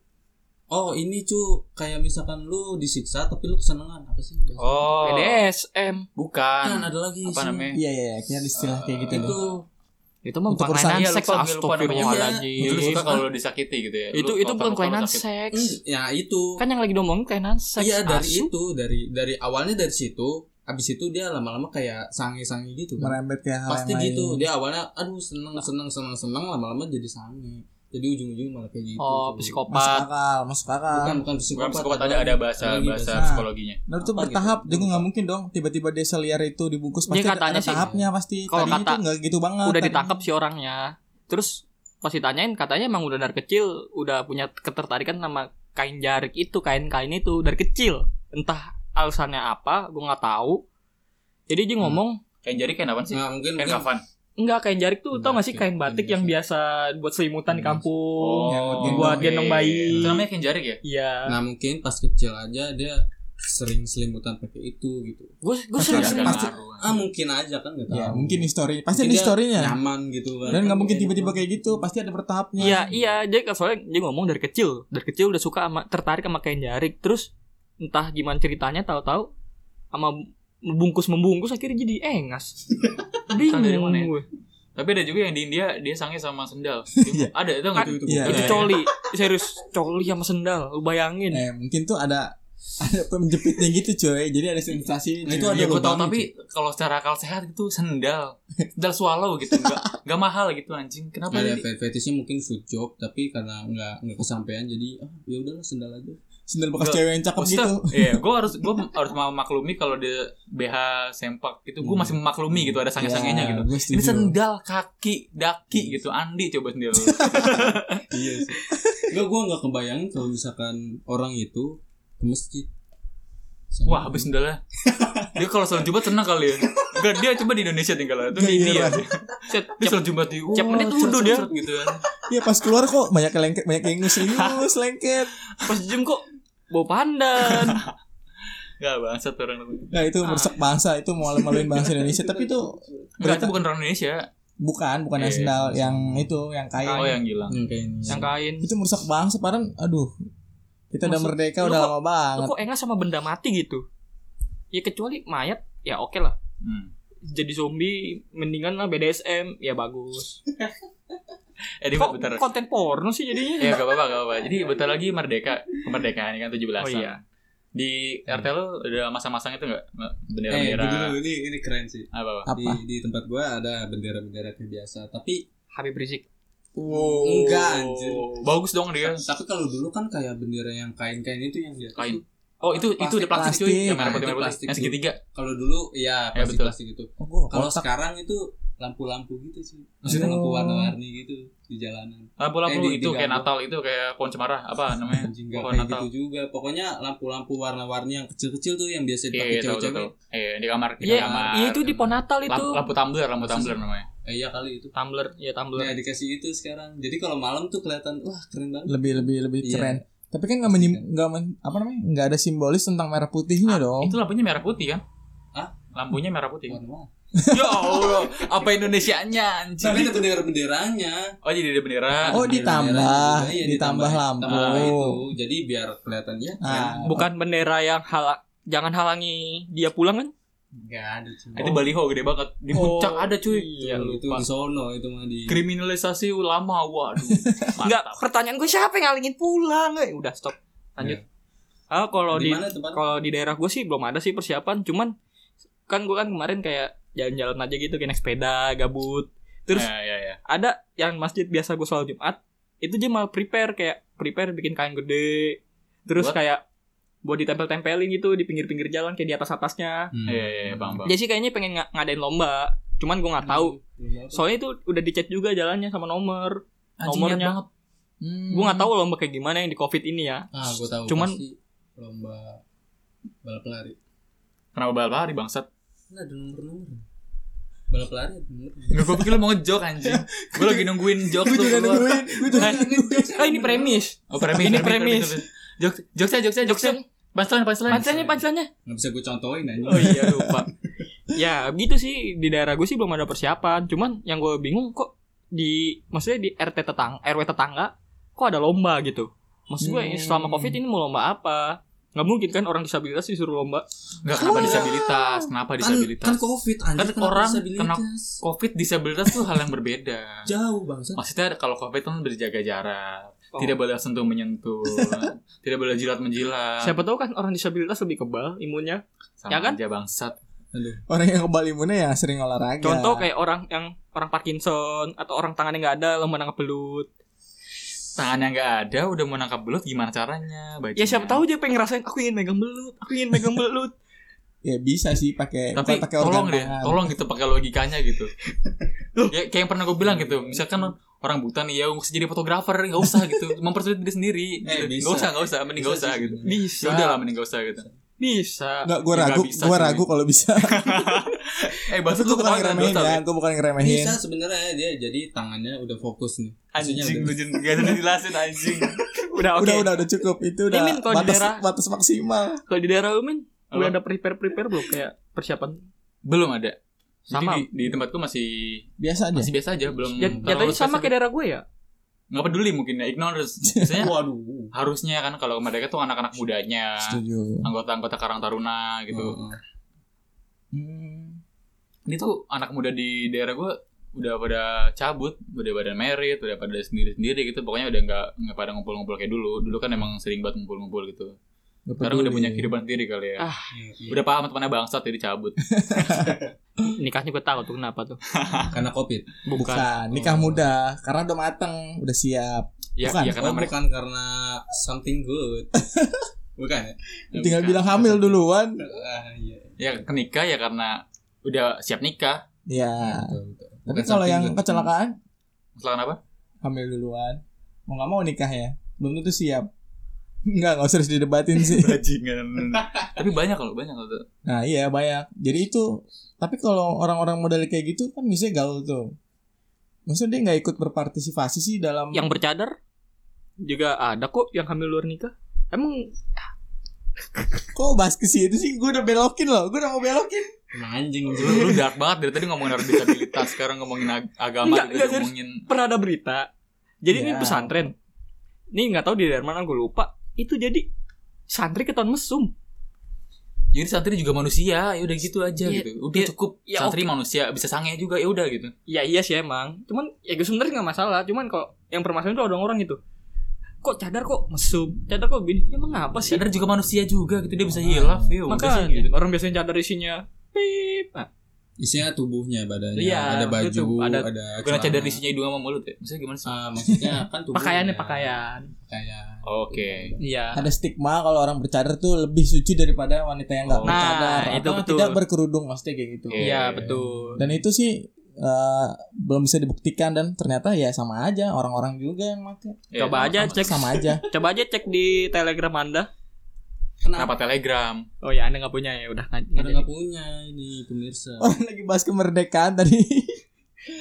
oh ini cu kayak misalkan lu disiksa tapi lu kesenangan apa sih bahasa? Oh, BDSM. bukan. kan ada lagi Apa sih. namanya? iya iya iya kayak istilah kayak gitu itu Itu mah bukan kelainan Iya, seks lupa, lupa namanya. astagfirullahaladzim. Itu lu suka kalau disakiti gitu ya. itu Lu itu bukan kelainan seks. ya itu Kan yang lagi diomongin kelainan seks. iya dari asu. itu dari dari awalnya dari situ abis itu dia lama-lama kayak sange-sange gitu kan merembet ke hal pasti yang lain gitu dia awalnya aduh seneng seneng seneng seneng lama-lama jadi sange jadi ujung-ujung malah kayak gitu Oh, tuh. masuk psikopat. akal masuk akal bukan bukan Bukan psikopat, psikopat ada ada bahasa lagi bahasa bahasa. psikologinya. Nah itu bertahap gitu? juga nggak mungkin dong tiba-tiba dia seliar itu dibungkus Dia pasti ada, katanya ada sih, tahapnya pasti kalau kata- tuh nggak gitu banget Udah ditangkap si orangnya. Terus pas ditanyain katanya emang udah dari kecil udah punya ketertarikan sama kain jarik itu, kain-kain itu dari kecil. Entah alasannya apa, gue nggak tahu. Jadi dia ngomong Kayak jari kayak apa sih? nah mungkin mungkin kafan. Enggak kain jarik tuh tau gak sih kain batik kain yang biasa. buat selimutan di Hmm. kampung Yang buat gendong bayi. Itu namanya kain jarik ya? Iya. nah mungkin pas kecil aja dia sering selimutan pakai itu gitu Gue gue sering pasti- ah mungkin aja kan nggak tahu ya mungkin histori pasti Mungkin ada historinya nyaman gitu kan dan nggak mungkin tiba-tiba kayak gitu pasti ada bertahapnya Iya iya dia soalnya dia ngomong dari kecil dari kecil udah suka sama tertarik sama kain jarik terus entah gimana ceritanya tahu-tahu sama membungkus membungkus akhirnya jadi engas dari bingung mana ya? gue Tapi ada juga yang di India dia sange sama sendal. Iya. ada itu enggak? itu itu Iya, itu iya. coli serius coli sama sendal lu bayangin eh mungkin tuh ada ada penjepitnya gitu coy jadi ada sensasi Nah, itu ada Iya, gue tau tapi kalau secara akal sehat itu sendal, sendal swallow gitu, enggak enggak mahal gitu anjing. Kenapa ada jadi? fet- fetishnya mungkin food job tapi karena nggak nggak kesampaian jadi ah ya udahlah sendal aja sendal bekas cewek yang cakep Maksudnya, gitu Iya, gue harus gue harus memaklumi kalau dia BH sempak itu gue masih memaklumi gitu ada sange-sangenya Ya, gitu. Ini sendal kaki daki gitu. Andi coba sendal. iya sih nggak gue nggak kebayangin kalau misalkan orang itu ke masjid Wah, habis sendalnya. Dia kalau sholat Jumat senang kali ya. Enggak, dia coba di Indonesia tinggal itu di India. Giliran. Set, Dia sholat Jumat di tiap wah, menit ceret, dia. gitu kan. Iya pas keluar kok banyak lengket banyak yang ingus lengket pas jam kok bau pandan Enggak bangsat orang. nah itu merusak bangsa itu mau maluin bangsa Indonesia. Tapi itu Enggak, itu bukan orang Indonesia. bukan bukan yang Iya, sendal yang itu yang kain. Oh, yang gilang. yang kayak ini yang kain. Itu merusak bangsa padahal aduh. Kita udah Maksud- merdeka lu udah kok- lama lu banget kok enggak sama benda mati gitu? Ya kecuali mayat ya oke lah. Hmm. jadi zombie mendingan lah BDSM ya bagus Eh, di Kok bentar. konten porno sih jadinya? Ya gak apa-apa, gak apa-apa. Jadi bentar lagi merdeka, kemerdekaan ini kan 17 Oh iya. Di RT lo udah masang-masang itu enggak? Eh, Bendera-bendera. dulu ini ini keren sih. apa, apa? Di, di tempat gua ada bendera-bendera kayak biasa, tapi Habib Rizik. Wow. Enggak, anjir. Bagus dong dia. tapi kalau dulu kan kayak bendera yang kain-kain itu yang di atas Kain. Oh, itu itu udah plastik, cuy. Plastik. Yang merah putih merah putih. plastik Yang segitiga. Kalau dulu ya Ya, betul. plastik-plastik itu. Oh, Kalau sekarang itu lampu-lampu gitu sih. Maksudnya? lampu warna-warni gitu di jalanan. Lampu-lampu Eh, itu di kayak. Natal itu kayak pohon cemara apa namanya? Pohon kayak Natal. gitu juga. Pokoknya lampu-lampu warna-warni yang kecil-kecil tuh yang biasa Iya, dipakai iya, tahu. cewek-cewek. Iya, di kamar, di Iya, kamar. iya itu di pohon Natal itu. Lampu, lampu tumbler, lampu tumbler namanya. Eh, iya kali itu. Tumbler, ya Tumbler. Ya dikasih itu sekarang. Jadi kalau malam tuh kelihatan wah keren banget. lebih lebih lebih Iya. keren. Tapi kan nggak menyim, nggak men- apa namanya nggak ada simbolis tentang merah putihnya dong. Itu lampunya merah putih kan? Hah? Lampunya merah putih. Warna-warni. ya Allah, apa Indonesianya anjing? Tapi ada bendera-benderanya. Oh, jadi ada bendera. Oh, Bendera ditambah, juga, iya, ditambah lampu. Tambah itu. Jadi biar kelihatan ya. Ah. keren. Bukan bendera yang hal jangan halangi dia pulang kan? Enggak ada cuy. Itu baliho gede banget. Di Oh, puncak ada cuy. iya, itu di sono itu mah di Kriminalisasi ulama, waduh. Enggak, pertanyaan gue siapa yang ngalingin pulang? Eh, udah stop. Lanjut. Ah, kalau di di kalau di daerah gue sih belum ada sih persiapan, cuman kan gue kan kemarin kayak jalan-jalan aja gitu kayak naik sepeda, gabut. Terus Ya, ya, ya. ada yang masjid biasa gue sholat Jumat, itu dia malah prepare kayak prepare bikin kain gede. Terus Buat? kayak buat ditempel-tempelin gitu di pinggir-pinggir jalan kayak di atas-atasnya. Hmm. Iya, iya, iya, paham, paham. Jadi sih kayaknya pengen nga- ngadain lomba. Cuman gue nggak tahu. Apa. Soalnya itu udah dicek juga jalannya sama nomor. Anjing, nomornya. banget. Hmm. Gue nggak tahu lomba kayak gimana yang di covid ini ya. Ah, gue tahu. Cuman- pasti lomba balap lari. Kenapa balap lari bangsat? Kan ada nomor-nomor. Balap lari ada nomor. Enggak gue pikir lu mau ngejok anjing. Gue lagi nungguin jok Gue tuh juga keluar. nungguin, gue juga nungguin. Ah ini premis. Oh, premis, Ini premis. Jok, jokesnya, jokesnya, jokesnya. Punchline, punchline. Pancelannya pancelannya. Nggak bisa gue contohin aja. Oh iya lupa. ya gitu sih di daerah gue sih belum ada persiapan. Cuman yang gue bingung kok di maksudnya di RT tetangga, RW tetangga kok ada lomba gitu. Maksud gue Hmm. selama covid ini mau lomba apa? Nggak mungkin kan orang disabilitas disuruh lomba. Enggak kenapa disabilitas? Kenapa Kan, disabilitas? kan covid anjir Kan kenapa orang disabilitas? kena- Covid disabilitas tuh hal yang berbeda. jauh bangsa. Maksudnya kalau Covid kan berjaga jarak, Oh. tidak boleh sentuh menyentuh, tidak boleh jilat menjilat. Siapa tahu kan orang disabilitas lebih kebal imunnya. Sama Ya kan? aja bangsat. Orang yang kebal imunnya yang sering olahraga. Contoh kayak orang yang orang Parkinson atau orang tangannya nggak ada lomba nangkap belut. Tangannya nggak ada, udah mau nangkap belut gimana caranya? Ya siapa tahu dia pengen ngerasain aku ingin megang belut, aku ingin megang belut. ya bisa sih pakai Tapi pakai tolong organ deh, tangan. tolong gitu pakai logikanya gitu. ya, kayak yang pernah gue bilang gitu, misalkan orang buta nih ya usah jadi fotografer, nggak usah gitu, mempersulit diri sendiri. Eh, gitu. Nggak usah, nggak usah, mending nggak Bisa usah sih gitu. Bisa. Ya udah lah, mending nggak usah gitu. Bisa. Nggak, gue Ya, ragu, bisa, gue ragu kalau bisa. Eh, Tapi bahasa gue bukan ngeremehin dosa, ya, gue bukan ngeremehin. Bisa sebenarnya dia jadi tangannya udah fokus nih. Maksudnya Anjing, udah- lu jen- gak usah dijelasin anjing. Udah oke. Udah, udah, udah cukup. Itu udah Min, kalau di batas, daerah- batas maksimal. Kalau di daerah lu Min, udah ada prepare prepare belum kayak persiapan? Belum ada. Sama. Jadi di, di tempatku masih Biasa aja. masih biasa aja, belum. Ya, jatuhnya sama kayak daerah gue ya. Nggak peduli mungkin ya ignorance biasanya Waduh. harusnya kan kalau mereka tuh anak-anak mudanya Setuju. anggota-anggota Karang Taruna gitu oh. Hmm. ini tuh anak muda di daerah gue udah pada cabut udah pada merit udah pada sendiri-sendiri gitu pokoknya udah nggak nggak pada ngumpul-ngumpul kayak dulu dulu kan emang sering banget ngumpul-ngumpul gitu Gak sekarang udah punya kehidupan sendiri kali ya Ah. Iya, iya. udah paham temannya bangsat jadi cabut Nikahnya gue tahu tuh kenapa tuh. Karena covid. Bukan. Bukan, nikah Oh. muda karena udah mateng, udah siap. ya Bukan. ya karena oh, mereka bukan karena something good. bukan ya? Tinggal bukan. bilang hamil duluan. Ah, iya. ya kenikah ya karena udah siap nikah Ya. Betul, betul. Tapi Bukan kalau yang good. kecelakaan Masalah apa hamil duluan. Mau nggak mau nikah ya? Belum tentu siap. Enggak, nggak usah didebatin sih. bajingan tapi banyak kalau banyak tuh. Nah iya banyak. Jadi itu. Tapi kalau orang-orang model kayak gitu kan bisa gaul tuh. Maksudnya dia nggak ikut berpartisipasi sih dalam. Yang bercadar juga ada kok yang hamil luar nikah. Emang Kok bahas ke situ sih? Gue udah belokin loh. Gue udah mau belokin. Emang anjing lu, lu dark banget dari tadi ngomongin orang disabilitas sekarang ngomongin ag- agama Enggak, enggak, ngomongin pernah ada berita. Jadi ini Ya. pesantren. Ini nggak tahu di daerah mana gue lupa. Itu jadi santri ketahuan mesum. Jadi santri juga manusia, ya udah gitu aja Iya, gitu. Udah iya, cukup ya santri manusia, bisa sange juga ya udah gitu. Ya iya sih emang. Cuman ya gue sebenarnya nggak masalah. Cuman kok yang permasalahan itu ada orang gitu. Kok cadar kok mesum, cadar kok gini. Ya, emang apa sih? Sadar juga manusia juga gitu dia bisa hilaf ya udah Maka sih gitu. orang biasanya cadar isinya pip. Nah, isinya tubuhnya badannya Iya, ada baju betul. ada, Ada- cadar celana. isinya hidung sama mulut ya. Maksudnya gimana sih? Ah, maksudnya kan tubuhnya pakaiannya pakaian. pakaian Oke. Iya. Ada stigma kalau orang bercadar tuh lebih suci daripada wanita yang nggak Oh. bercadar Nah, itu atau betul. tidak berkerudung maksudnya kayak gitu. Iya. Iya, betul. Dan itu sih eh, belum bisa dibuktikan dan ternyata ya sama aja orang-orang juga yang pakai. Ya, Coba aja Sama- cek sama aja. Coba aja cek di Telegram Anda. Kenapa Telegram? Oh ya, Anda nggak punya ya, udah nggak nggak punya ini pemirsa Orang lagi bahas kemerdekaan tadi.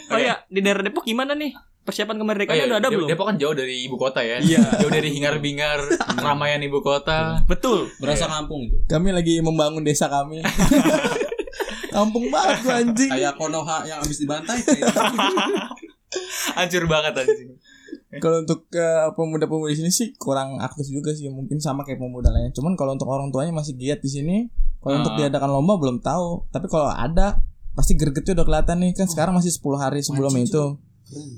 Oh ya, di daerah Depok gimana nih? Persiapan Oh, kemerdekaannya iya, udah ada Dep- belum? Depok kan jauh dari ibu kota ya. Iya. Jauh dari hingar-bingar keramaian ibu kota. Betul. berasa kampung tuh Kami lagi membangun desa kami. Kampung banget anjing. kayak Konoha yang habis dibantai kayak Hancur banget anjing. Kalau untuk eh, pemuda-pemuda di sini sih kurang aktif juga sih, mungkin sama kayak pemuda lainnya. Cuman kalau untuk orang tuanya masih giat di sini. Kalau untuk Ah. diadakan lomba belum tahu. Tapi kalau ada pasti gregetnya udah kelihatan nih kan sekarang masih 10 hari sebelum Mancing itu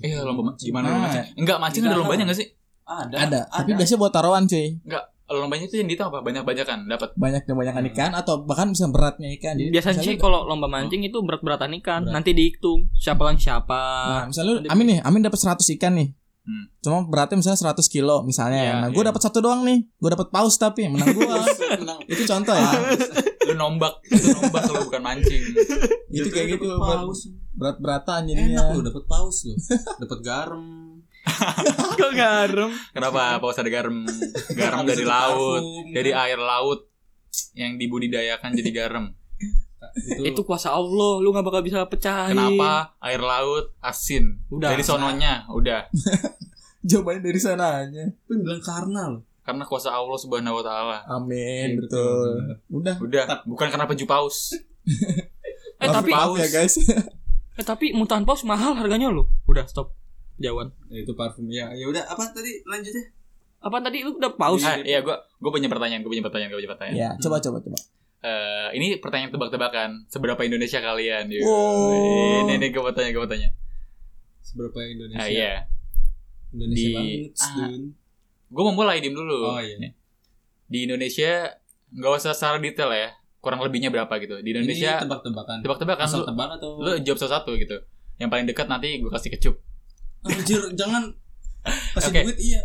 Iya, lomba ma- gimana Nah, lomba mancing? Enggak, mancing ada lombanya enggak sih? ada ada. Tapi biasanya buat taruhan cuy. Enggak. Lombanya itu yang dihitung apa? Banyak-banyakan dapat. Banyak dan banyak ikan atau bahkan bisa beratnya ikan. Jadi Biasanya sih kalau lomba mancing itu berat-beratan ikan. Berat. Nanti dihitung siapa lawan siapa. Nah, misalnya lu, Amin nih, Amin dapat 100 ikan nih. Hmm. Cuma beratnya misalnya 100 kilo misalnya. Iya, nah, gue iya. dapat satu doang nih. Gue dapat paus tapi menang gua. itu contoh ya. Lu nombak, itu nombak kalau bukan mancing. itu kayak gitu paus berat-beratan enak jadinya. lo dapet paus lo dapet garam Kok garam? Kenapa? Paus ada garam. Garam dari laut, dari air laut yang dibudidayakan jadi garam. Itu, Itu kuasa Allah, lu nggak bakal bisa pecahin. Kenapa air laut asin? Udah. Dari sononya, udah. Jawabannya dari sananya. Tapi bilang karena lo Karena kuasa Allah Subhanahu wa taala. Amin, Iya, betul. Udah. Udah, bukan karena baju paus. Eh tapi maaf ya guys. eh tapi mutan paus mahal harganya lo. Udah stop. Jauhan. Ya, itu parfum ya ya udah apa tadi lanjutnya Apa tadi lu udah paus? Ah, iya, gua gua punya pertanyaan, gua punya pertanyaan, gua punya pertanyaan. ya, coba coba coba. Eh, ini pertanyaan tebak-tebakan. Seberapa Indonesia kalian? Yuk. Wow. Ini nih gue mau tanya, gue mau tanya. seberapa Indonesia Ah, iya. Indonesia Di- banget ah. Gue mau mulai dim dulu. oh iya Di Indonesia nggak usah secara detail ya. Kurang lebihnya berapa gitu. Di Indonesia ini tebak-tebakan tebak-tebakan asal lu, tebak atau lu jawab salah satu gitu. Yang paling dekat nanti gue kasih kecup. anjir jangan kasih Oke. duit iya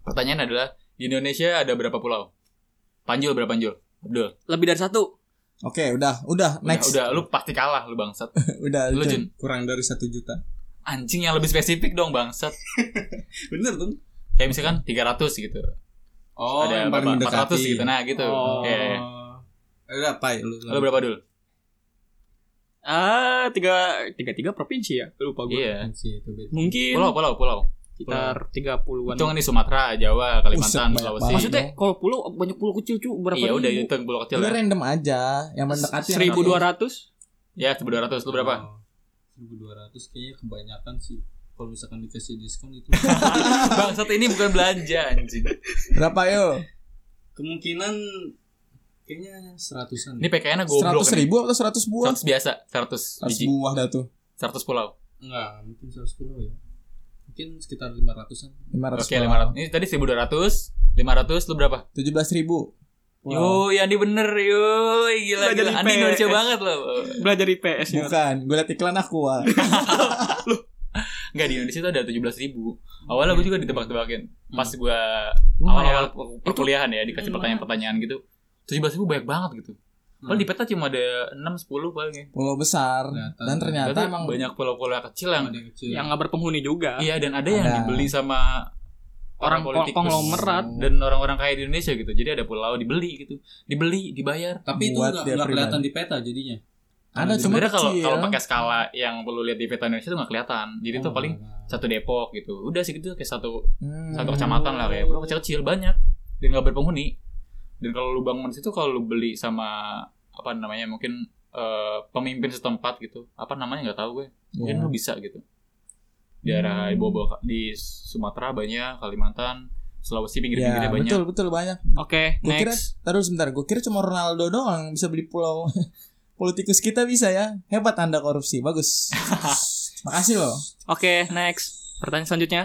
Pertanyaan adalah di Indonesia ada berapa pulau? Panjul berapa panjul? Abdul. Lebih dari satu. Oke, udah, udah, Udah, next. udah, lu pasti kalah lu bangsat. udah, Lu Jun. Jun. kurang dari satu juta Anjing yang lebih spesifik dong bangsat. bener tuh Kayak misalkan 300 gitu. oh ada yang paling berapa? 400 mendekati gitu. Nah, gitu. Oh. Iya, iya. udah apa ya lu Lu berapa dulu? Ah, tiga tiga tiga provinsi ya. Lupa gue. Iya. Mungkin Pulau, pulau, pulau. Sekitar tiga puluhan. Hitungan di Sumatera, Jawa, Kalimantan, Sulawesi. Maksudnya kalau pulau banyak pulau kecil cu berapa Iya udah itu pulau kecil Lu ya. random aja, yang mendekati. yang Seribu dua ratus. Ya, 1200 lu berapa? Oh, 1200 kayaknya kebanyakan sih kalau misalkan dikasih diskon itu Bangsat ini bukan belanja anjing. Berapa yo? kemungkinan kayaknya seratusan Ini PKN-nya goblok Seratus ribu atau seratus buah? 100 biasa, 100 Seratus biji, buah dah tuh. 100 pulau. enggak mungkin 110 ya mungkin sekitar 500an Lima ratus. Oke, 500. Ini tadi 1200, 500 lu berapa? Tujuh belas ribu. Yo, yang di bener yo, gila Belajar gila. Andi. Indonesia banget loh. Belajar IPS ya. Bukan, gue liat iklan aku. Wak. Enggak di Indonesia tuh ada 17 ribu. Awalnya gue juga ditebak-tebakin. Pas gue Gua awal-awal perkuliahan ya dikasih Hmm. pertanyaan-pertanyaan gitu. 17 ribu banyak banget gitu. Padahal di peta cuma ada 6 10 paling ya. Pulau besar. Ternyata. Dan ternyata Berarti emang banyak pulau-pulau kecil yang ada yang kecil Yang nggak berpenghuni juga. iya dan ada yang Ada. dibeli sama Orang politikus konglomerat. dan orang-orang kaya di Indonesia gitu. Jadi ada pulau dibeli gitu. Dibeli, dibayar. tapi itu Buat enggak dia enggak kelihatan pribadi. di peta jadinya ada cuma Sebenarnya kalau kalau pakai skala yang perlu lihat di peta Indonesia tuh nggak kelihatan. Jadi tuh Oh, paling satu Depok gitu. Udah sih gitu kayak satu Hmm. satu kecamatan lah kayak pulau kecil-kecil banyak dan nggak berpenghuni. Dan kalau lu bangun di situ kalau lu beli sama apa namanya mungkin eh, pemimpin setempat gitu. Apa namanya nggak tahu gue. Mungkin Ya. lu bisa gitu. Di daerah di bawah di Sumatera banyak, Kalimantan, Sulawesi pinggir Ya pinggirnya banyak betul betul banyak. Oke, Gue kira, next. taruh sebentar. Gue kira cuma Ronaldo doang yang bisa beli pulau. Politikus kita bisa ya. Hebat anda korupsi. Bagus. Makasih loh. Oke, next. Pertanyaan selanjutnya.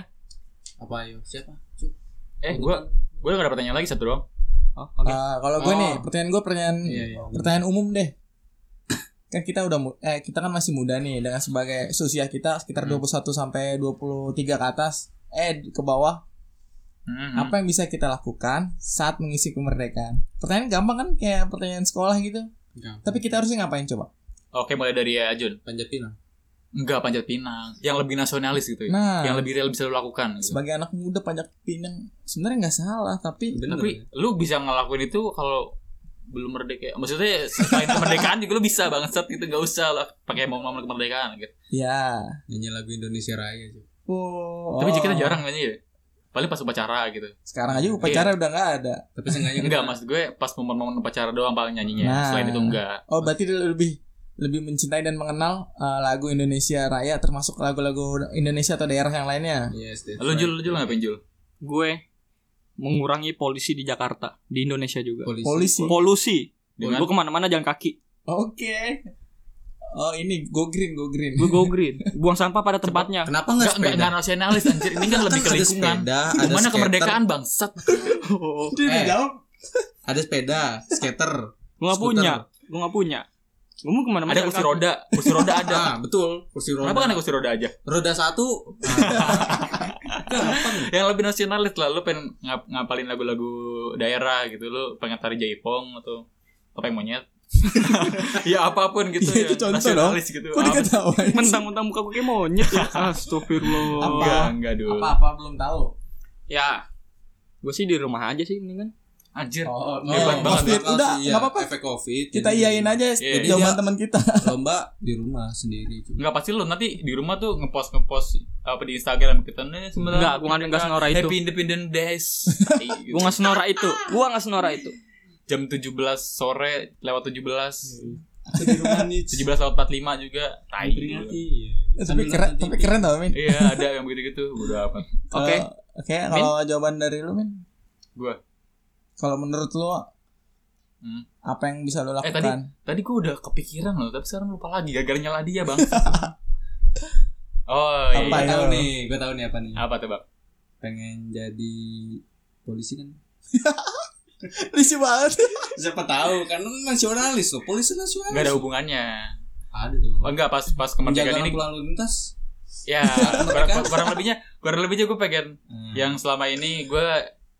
Apa ayo? Siapa? Cuk. eh gue gue gak ada pertanyaan lagi satu doang Oh, oke. Eh, kalau gue Oh. nih, pertanyaan gue pertanyaan Iya, iya. pertanyaan umum deh. Kan kita udah eh kita kan masih muda nih dengan sebagai usia kita sekitar Hmm. 21 sampai 23 ke atas eh ke bawah Hmm. apa yang bisa kita lakukan saat mengisi kemerdekaan? Pertanyaan gampang kan kayak pertanyaan sekolah gitu. Gampang. Tapi kita harusnya ngapain coba? oke mulai dari ya Jun Panjat pinang. Enggak panjat pinang yang lebih nasionalis gitu ya Nah, yang lebih real bisa lo lakukan gitu. sebagai anak muda pajak pinang sebenarnya nggak salah tapi Bener. tapi lu bisa ngelakuin itu kalau belum merdeka maksudnya selain kemerdekaan juga lu bisa banget set itu nggak usah lah pakai momen-momen kemerdekaan gitu ya. Nyanyi lagu Indonesia Raya Cuk. Oh, tapi oh. kita jarang nyanyi ya paling pas upacara gitu Sekarang aja upacara udah nggak ada. Tapi seenggaknya enggak maksud gue pas momen-momen upacara doang paling nyanyinya Nah. selain itu enggak Oh, berarti lebih lebih mencintai dan mengenal uh, lagu Indonesia Raya termasuk lagu-lagu Indonesia atau daerah yang lainnya. Yes, lu right. Jul Jul ngapain Jul Gue mengurangi polusi di Jakarta, di Indonesia juga. polisi. Polisi. Polusi. Dengan? Gue ke mana-mana jalan kaki. Oke. Oh, ini go green, go green. Gue go green. Buang sampah pada tempatnya. Kenapa enggak sepeda? enggak nasionalis anjir ini kan lebih ke ada lingkungan sepeda, ada gimana skater, kemerdekaan bangsat Oh, Eh. Ada sepeda, skater. gue gak Skuter. punya. Gue gak punya. Gue mau ke mana-mana ada kursi roda kursi roda ada Ah, betul. Kursi roda. kenapa kan ada kursi roda aja Roda satu. Gampang. yang lebih nasionalis lah lu pengen ngap ngapalin lagu-lagu daerah gitu lu pengen tari jaipong atau topeng monyet ya apa pun gitu Iya, ya itu contoh nasionalis gitu Kok diketawain? Mentang-mentang muka gue kayak monyet ya. Astagfirullah. Apa? enggak enggak dulu Apa-apa belum tahu. Ya. Gue sih di rumah aja sih mendingan. Anjir Oh, Hebat banget. Covid udah Iya, nggak apa-apa. Efek Covid. Kita iyain aja Iya. jawaban Dia- teman kita. Lomba di rumah sendiri. Enggak pasti lu nanti di rumah tuh ngepost ngepost apa di Instagram kita nih sebenarnya Enggak, gua nggak- nggak senora itu. Happy Independent Days Gitu. Gue gak senora itu. Gue gak senora itu. jam 17 sore lewat 17 Aku di rumah nih. 17 lewat 45 juga tai. Eh, tapi keren, tapi keren tau Min. iya ada yang begitu-gitu udah apa Oke. Kalau- Oke, kalau jawaban dari lu Min. gua Kalau menurut lu Hmm. apa yang bisa lu Eh, lakukan? tadi gua udah kepikiran loh tapi sekarang lupa lagi gara-gara nyala dia bang oh iya Gue tahu nih, gue tahu nih apa nih. apa tuh bang Pengen jadi polisi kan? Risi banget. Siapa tahu kan nasionalis loh, polisi nasionalis. nggak ada hubungannya Ada tuh. oh, enggak pas pas kemerdekaan Menjaga ini lalu lintas. ya kurang, kurang lebihnya kurang lebihnya gue pengen Hmm. yang selama ini gue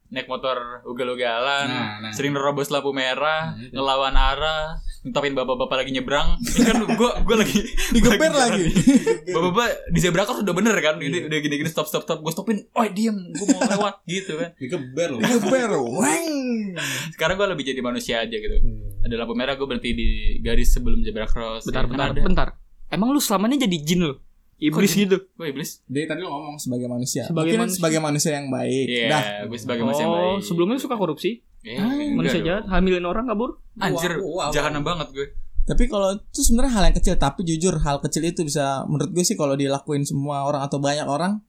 naik motor ugal-ugalan Nah, nah. sering nerobos lampu merah Nah, itu. ngelawan arah ngintopin bapak-bapak lagi nyebrang ini kan gue gue lagi Digeber lagi. bapak-bapak di zebra cross udah bener kan ini udah gini-gini stop stop stop gue stopin oh diem gue mau lewat gitu kan Digeber loh. Digeber. Weng. sekarang gue lebih jadi manusia aja gitu ada lampu merah gue berhenti di garis sebelum zebra cross Bentar, Ya, kan bentar, ada. bentar. Emang lu selama ini jadi jin lu? Iblis Kok gitu. gue iblis Dia tadi lu ngomong sebagai manusia. Sebagai Mungkin manusia. sebagai manusia yang baik. iya Dah. gue sebagai manusia yang baik Oh, sebelumnya lu suka korupsi? Eh, Ah, enggak Manusia dong. jahat, hamilin orang kabur? anjir Wow, wow, wow. jahanam banget gue Tapi kalau itu sebenarnya hal yang kecil, tapi jujur hal kecil itu bisa menurut gue sih kalau dilakuin semua orang atau banyak orang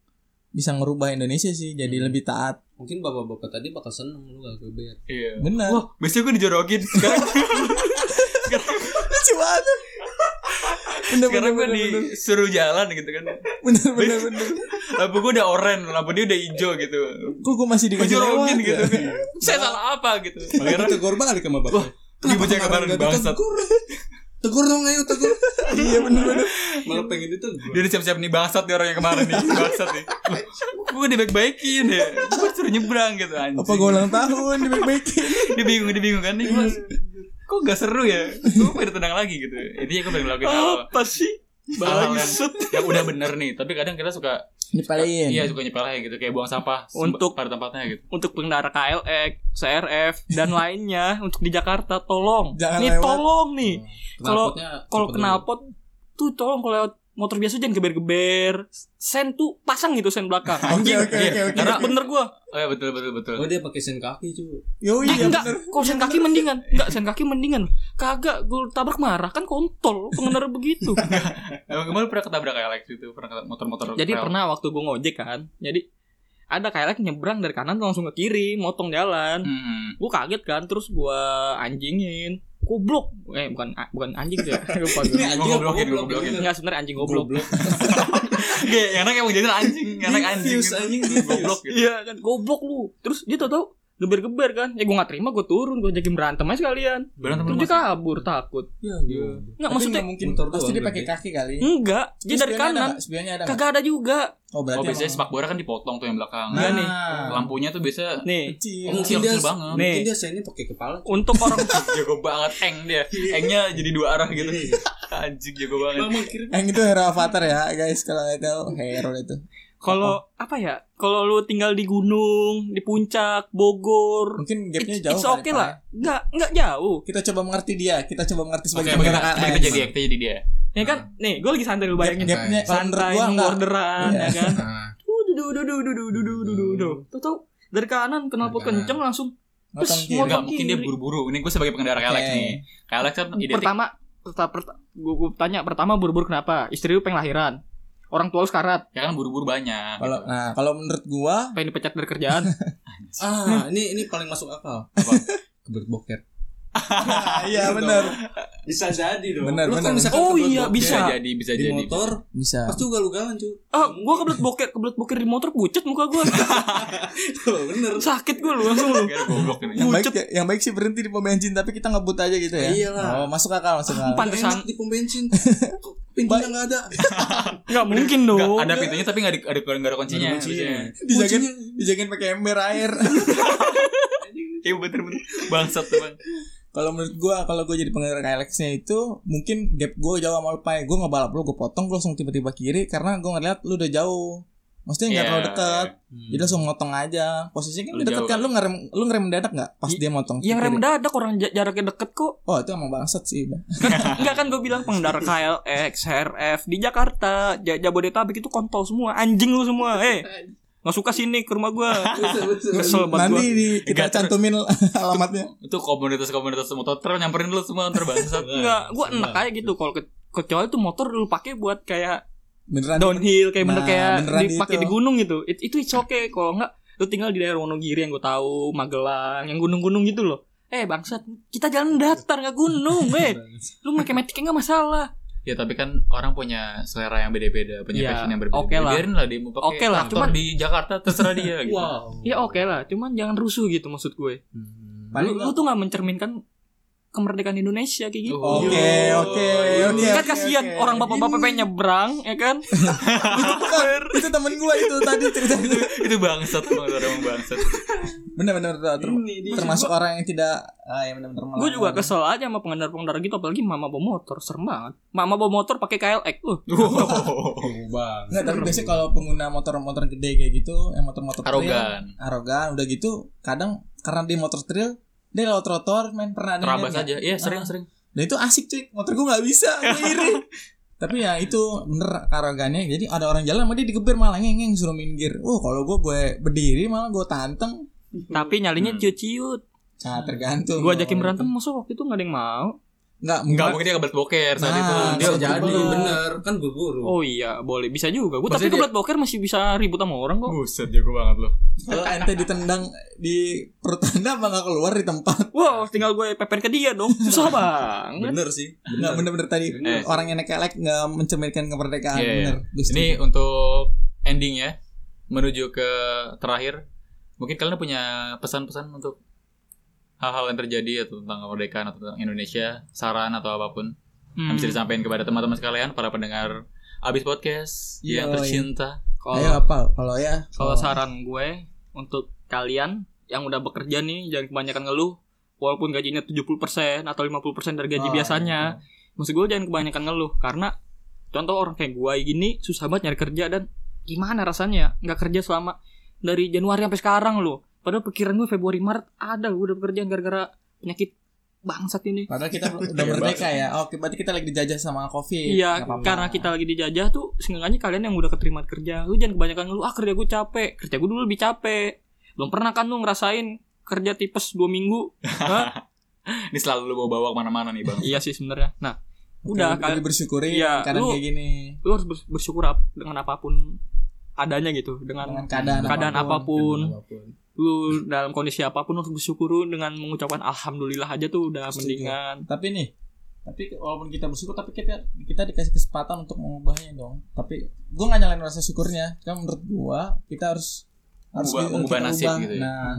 bisa ngerubah Indonesia sih jadi Hmm. lebih taat. Mungkin bapak-bapak tadi bakal seneng lu gak geber. iya Benar. wah biasanya gue dijorokin sekarang Lucu banget. Bener, sekarang gue disuruh jalan gitu kan bener, bener, bener. lampu gue udah oranye lampu dia udah hijau gitu Kok gue masih dikasih lewat ya? gitu kan saya salah apa gitu Malah ditegur balik sama bapak. Ini bocah kemarin bangsat. Tegur dong ayo tegur. Iya bener bener. Malah pengen ditegur. dia udah siap-siap nih bangsat nih orang yang kemarin nih bangsat nih gue dibaik-baikin ya gue suruh nyebrang gitu anjing Apa gue ulang tahun dibaik-baikin? dia bingung dia bingung kan nih kok gak seru ya gue pengen tenang lagi gitu intinya gue pengen ngelakuin Apa sih? hal yang, yang udah bener nih tapi kadang kita suka Nyepelin. iya suka nyepelin gitu kayak buang sampah Untuk- pada tempatnya gitu Untuk pengendara KLX, CRF, dan lainnya untuk di Jakarta tolong. Jangan nih lewat. tolong nih. Kalau Knalpotnya kalau cepet knalpot tuh tolong kalau lewat motor biasa jangan geber-geber. Sen tuh pasang gitu sen belakang. Oke oke oke oke. Karena bener gua. oh ya betul betul betul. Oh dia pakai sen kaki cuy. Yo Eh, iya enggak, bener. kalau sen kaki mendingan. Enggak, sen kaki mendingan. Kagak, gue tabrak marah kan kontol pengendara begitu. emang kemarin pernah ketabrak kayak Alex itu pernah ketabrak motor-motor Jadi pernah waktu gue ngojek kan. Jadi ada kayak nyebrang dari kanan langsung ke kiri motong jalan Hmm. gue kaget kan terus gue anjingin goblok eh bukan bukan anjing sih ya lupa gue Ini anjing goblok, bener. Enggak sebenarnya anjing goblok. Gak, enak emang jadi anjing, enak anjing. Gitu. anjing. Goblok gitu. Iya kan goblok lu. Terus dia tau tau geber-geber kan. Ya gue gak terima gue turun gue jadi berantem aja sekalian. Berantem Terus lu dia masih. kabur takut. Iya. Enggak Tapi maksudnya nggak mungkin motor pasti dia pakai kaki kali. enggak. Dia Terus dari ada kanan. nggak? Ada nggak? Kagak ada juga. Oh berarti Oh biasanya emang- sepak bola kan dipotong tuh yang belakang. Iya Nah, nih. Lampunya tuh biasa Nih, Kecil. Oh, mungkin Kecil dia banget. Nih. Mungkin dia ini pakai kepala. untuk orang jago banget eng dia. Engnya jadi dua arah gitu. Anjing jago banget. Yang itu hero avatar ya guys kalau nggak tahu hero itu. Kalau apa ya? Kalau lu tinggal di gunung, di puncak, Bogor, Mungkin gapnya jauh. it's okay lah. Enggak, enggak jauh. Kita coba mengerti dia. Kita coba mengerti sebagai kita, pengguna kita, KLX. jadi kita jadi dia. Ya kan? Nih, gue lagi santai lu bayangin. Gap- Gapnya Santai, gua borderan, Iya. ya kan? Nah, Duh, duh, duh, duh, duh, duh, duh, duh, duh, duh, duh. Tuh, tuh, dari kanan kenapa Dari kanan. kenceng langsung Terus kiri. Enggak, mungkin dia buru-buru. Ini gue sebagai pengendara Oke. nih. KLX kan identik pertama pertama gue, gue tanya pertama buru-buru kenapa istri lu pengen lahiran orang tua lu sekarat ya kan buru-buru banyak. Kalau nah kalau menurut gua pengen dipecat dari kerjaan ah, ini ini paling masuk akal. Apa? Kebelet boker. iya benar. Bisa jadi dong. Benar, Lu benar. kalau misalkan Oh kebelet iya, bisa. Bisa jadi, bisa Di jadi. motor Bisa. pasti juga lu galan cu. ah gue kebelet boker kebelet boker di motor pucet muka gue Tuh, bener. sakit gue lu langsung lu Kayak goblok ini. Yang baik Pucet. yang baik sih berhenti di pom bensin tapi kita ngebut aja gitu ya. Iyalah. Oh, masuk akal, masuk akal. Pan- Pantesan. Di pom bensin. Pintunya nggak ada. nggak mungkin dong ada pintunya tapi nggak ada ada nggak ada kuncinya. Dijagain dijagain pakai ember air. Iya bener-bener bangsat tuh bang. Kalau menurut gua kalau gua jadi pengendara KLX-nya itu mungkin gap gua jauh sama lu Pai. Gua ngebalap lu, gua potong, gua langsung tiba-tiba kiri karena gua ngeliat lu udah jauh. Maksudnya nggak Iya, terlalu dekat. Hmm. Jadi langsung motong aja. Posisinya kan Lu deket kan. kan? Lu ngerem lu ngerem mendadak nggak pas dia motong? yang rem mendadak orang ja- jaraknya deket kok Oh, itu emang bangsat sih. udah. Enggak kan gue bilang pengendara KLX, HRF di Jakarta, Ja- Jabodetabek itu kontol semua, anjing lu semua. Eh, nggak suka sini ke rumah gue. Kesel banget Nanti gue. di, kita Nggak, ter- cantumin alamatnya. Itu komunitas-komunitas motor trail nyamperin lu semua ntar bangsat. Enggak, gue enak aja gitu kalau ke kecuali tuh motor lu pakai buat kayak Beneran downhill kayak bener Nah, kayak beneran dipakai itu. di gunung gitu. It- itu it's okay kalau enggak lu tinggal di daerah Wonogiri yang gue tahu, Magelang, yang gunung-gunung gitu loh. Eh bangsat, kita jalan datar nggak gunung, eh. Lu pakai metik nggak masalah. Ya tapi kan orang punya selera yang beda-beda, punya Iya, passion yang berbeda. oke lah. Biarin lah dia mau pakai Oke lah, cuman- di Jakarta terserah dia gitu. Wow. Ya oke lah, cuman jangan rusuh gitu maksud gue. Hmm. Paling lu, lu tuh nggak mencerminkan kemerdekaan Indonesia kayak gitu. Oh. Oke, oke, oke. kan oke, kasihan oke. orang bapak-bapak pengen nyebrang, ya kan? Bukan, itu temen gua itu tadi cerita itu. itu bangsat banget orang bangsat. Bener bener bener. Ter- Ini termasuk orang yang tidak ah ya bener bener gue juga kesel aja sama pengendara-pengendara gitu, apalagi mama bawa motor, serem banget. Mama bawa motor pakai KLX, uh. Oh, bang. Enggak, tapi biasanya kalau pengguna motor-motor gede kayak gitu, yang motor-motor trail, Arogan. arogan, udah gitu, kadang karena dia motor trail, dia lewat trotoar main pernah Terabas lihat aja. Iya, Ah. sering-sering. Dan itu asik cuy, motor gua nggak bisa, gua iri. Tapi ya itu bener arogannya. Jadi ada orang jalan sama dia digeber malah ngeng suruh minggir. Oh kalau gua gue berdiri malah gue tanteng. Tapi nyalinya Hmm. ciut-ciut. Nah tergantung. Gue ajakin berantem, masa waktu itu gak ada yang mau? Enggak, Enggak, mungkin dia kebelet boker saat Nah, itu. Dia jadi bener. bener kan buru-buru. Oh iya, boleh. Bisa juga. Gue tapi Maksudnya dia- kebelet boker masih bisa ribut sama orang kok. Buset, jago banget loh. Kalau ente ditendang di perut anda apa nggak keluar di tempat? Wow, tinggal gue pepen ke dia dong. Susah banget. Bener sih. Nggak bener-bener tadi Bener. orang yang naik elek nggak mencerminkan kemerdekaan Iya, iya. bener. Gue setuju. Ini untuk ending ya. Menuju ke terakhir. Mungkin kalian punya pesan-pesan untuk hal-hal yang terjadi atau tentang kemerdekaan atau tentang Indonesia, saran atau apa pun yang Hmm. bisa disampaikan kepada teman-teman sekalian, para pendengar Abis Podcast yang Yoi. tercinta. Kalau Ayo apa? Kalau ya Kalau saran gue untuk kalian yang udah bekerja nih jangan kebanyakan ngeluh walaupun gajinya 70% atau 50% dari gaji Oh, biasanya. Maksud gue jangan kebanyakan ngeluh karena contoh orang kayak gue gini susah banget nyari kerja dan gimana rasanya nggak kerja selama dari Januari sampai sekarang loh. Padahal pikiran gue Februari Maret ada gue udah bekerja gara-gara penyakit bangsat ini. Padahal kita udah merdeka ya. Oke, berarti kita lagi dijajah sama Covid. Iya, karena kita lagi dijajah tuh seenggaknya kalian yang udah keterima kerja, lu jangan kebanyakan ngeluh, ah kerja gue capek, kerja gue dulu lebih capek. Belum pernah kan lu ngerasain kerja tipes dua minggu? Hah? Ini selalu lu bawa-bawa ke mana-mana nih bang. iya sih sebenarnya. Nah, Oke, udah lebih kan bersyukuri Iya, kadang lu- kayak gini. lu harus bers- bersyukur ap- dengan apa pun adanya gitu dengan, dengan keadaan, keadaan apa pun. apa pun. Lu dalam kondisi apa pun harus bersyukur dengan mengucapkan alhamdulillah aja tuh udah Setuju. mendingan tapi nih tapi walaupun kita bersyukur tapi kita kita dikasih kesempatan untuk mengubahnya dong tapi gue nggak nyalain rasa syukurnya kan menurut gue kita harus harus Mengubah- kita mengubah nasib ubah. gitu ya. nah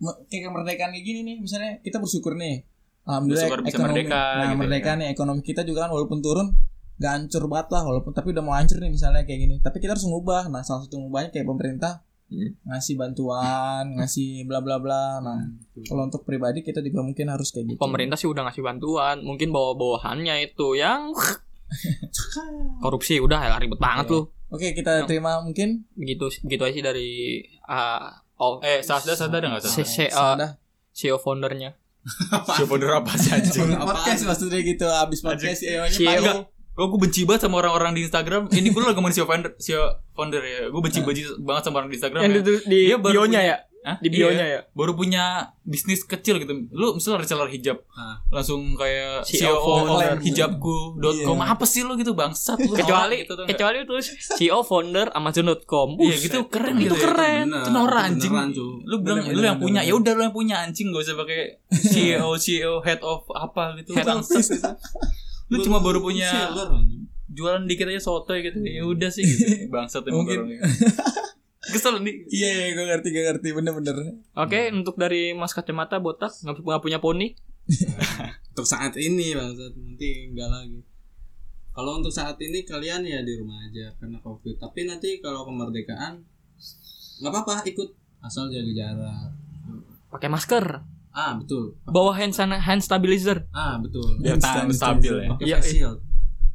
Hmm. kayak kemerdekaan kayak gini nih misalnya kita bersyukur nih alhamdulillah Bersyukur bisa ekonomi merdeka, nah gitu merdeka ya. nih ekonomi kita juga kan walaupun turun gak hancur banget lah walaupun tapi udah mau hancur nih misalnya kayak gini tapi kita harus mengubah nah salah satu mengubahnya kayak pemerintah Hmm. ngasih bantuan ngasih bla bla bla nah kalau untuk pribadi kita juga mungkin harus kayak gitu pemerintah sih udah ngasih bantuan mungkin bawa bawahannya itu yang korupsi udah ya ribet banget Oke. lu oke kita Yang- terima mungkin begitu begitu aja sih dari ah, oh Eh, Sasda Sasda ada nggak Sasda? si- Sudah. CEO foundernya Siapa apa sih anjing? podcast maksudnya gitu abis podcast CEO. Gue gue benci banget sama orang-orang di Instagram. Ini gue lagi ngomongin CEO founder, CEO founder ya. Gue benci benci banget sama orang di Instagram. yang ya. di, di Dia baru bionya punya- ya Hah? di bionya Iya. ya Baru punya bisnis kecil gitu. Lu misalnya reseller hijab, Ah. langsung kayak CEO CEO, founder. hijabku.com. Iya. Apa sih lu gitu bangsat lu. kecuali gitu, kecuali terus CEO founder Amazon.com Iya gitu keren itu gitu. ya. keren Bener, Itu norak anjing. Lu bilang lu yang punya, ya udah lu yang punya anjing gak usah pakai CEO CEO head of apa gitu. Head of- Bangsat gitu. Lu cuma baru punya Seller, jualan dikit aja sotoy gitu. Ya udah sih gitu. Bangsat emang Mungkin. Kesel nih. iya iya gue ngerti gue ngerti. Bener-bener oke untuk dari mas kacamata botak nggak nggak punya poni? Untuk saat ini bangsat. Nanti enggak lagi. Kalau untuk saat ini kalian ya di rumah aja karena covid. Tapi nanti kalau kemerdekaan nggak apa-apa ikut. Asal jaga jarak. Pakai masker ah betul. Bawa hand sana hand stabilizer. Ah betul. Biar tahan stabil ya. pakai Iya, face shield.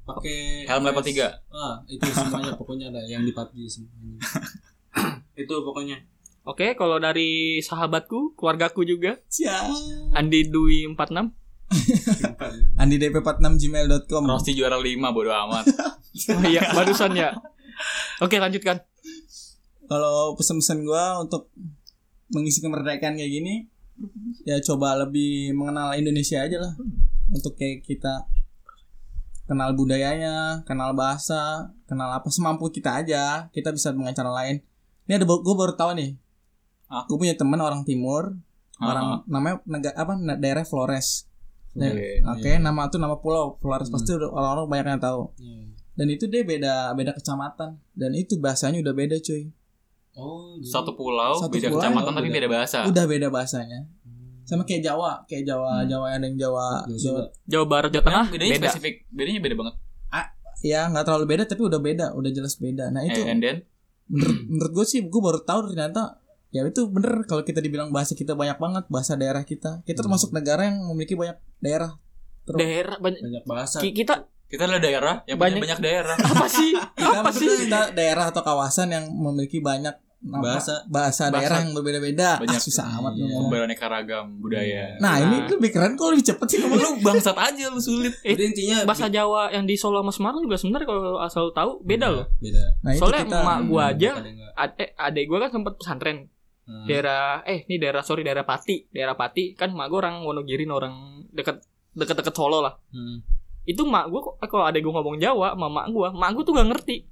Pakai Helm level face- 3. ah itu semuanya pokoknya ada yang di PUBG semuanya. Itu pokoknya. Oke kalau dari sahabatku keluargaku juga. Cia. Andi Dwi 46 Andi DP46 gmail.com Rosti juara 5 bodo amat. oh iya barusan ya. Oke lanjutkan. Kalau pesan-pesan gue untuk mengisi kemerdekaan kayak gini ya coba lebih mengenal Indonesia aja lah. Untuk kayak kita kenal budayanya kenal bahasa kenal apa semampu kita aja. Kita bisa dengan cara lain. Ini ada gue baru tahu nih. Ah. gue punya teman orang timur Ah, orang namanya nega, apa daerah Flores. Da- Oke. oke nama itu nama pulau Flores. Pasti udah orang-orang banyak yang tahu. Iya. dan itu dia beda beda kecamatan. Dan itu bahasanya udah beda cuy oh jadi- Satu pulau, Satu beda pulau, kecamatan tapi beda. beda bahasa. udah beda bahasanya Hmm. sama kayak Jawa kayak Jawa Hmm. Jawa ada yang Jawa Jawa Jawa Barat Jawa Tengah Nah, bedanya beda spesifik, bedanya beda banget. ya nggak terlalu beda tapi udah beda udah jelas beda nah itu Eh, and then menurut menurut gue sih gue baru tahu ternyata ya itu bener kalau kita dibilang bahasa kita banyak banget bahasa daerah kita kita Hmm. termasuk negara yang memiliki banyak daerah Terus- daerah banyak banyak bahasa ki- kita kita adalah daerah yang Banyak- banyak daerah. apa sih kita apa sih maksudnya kita daerah atau kawasan yang memiliki banyak nama- Bahasa. bahasa daerah yang berbeda-beda Banyak. ah, susah amat Iya. ngomong. Beraneka ragam budaya. nah ini Nah. lebih keren kalau lebih cepet sih ngomong lu bangsat aja lu sulit. Eh, Jadi intinya bahasa Jawa yang di Solo sama Semarang juga sebenarnya kalau asal tahu beda loh beda nah soalnya kita emak gua aja Ada nggak? ade adek gua kan sempat pesantren Nah, daerah eh ini daerah sorry daerah Pati daerah Pati kan mak gua orang Wonogiri orang deket deket deket Solo lah hmm. itu mak gua kok- kalau adek gua ngomong Jawa sama mak gua mak gua tuh gak ngerti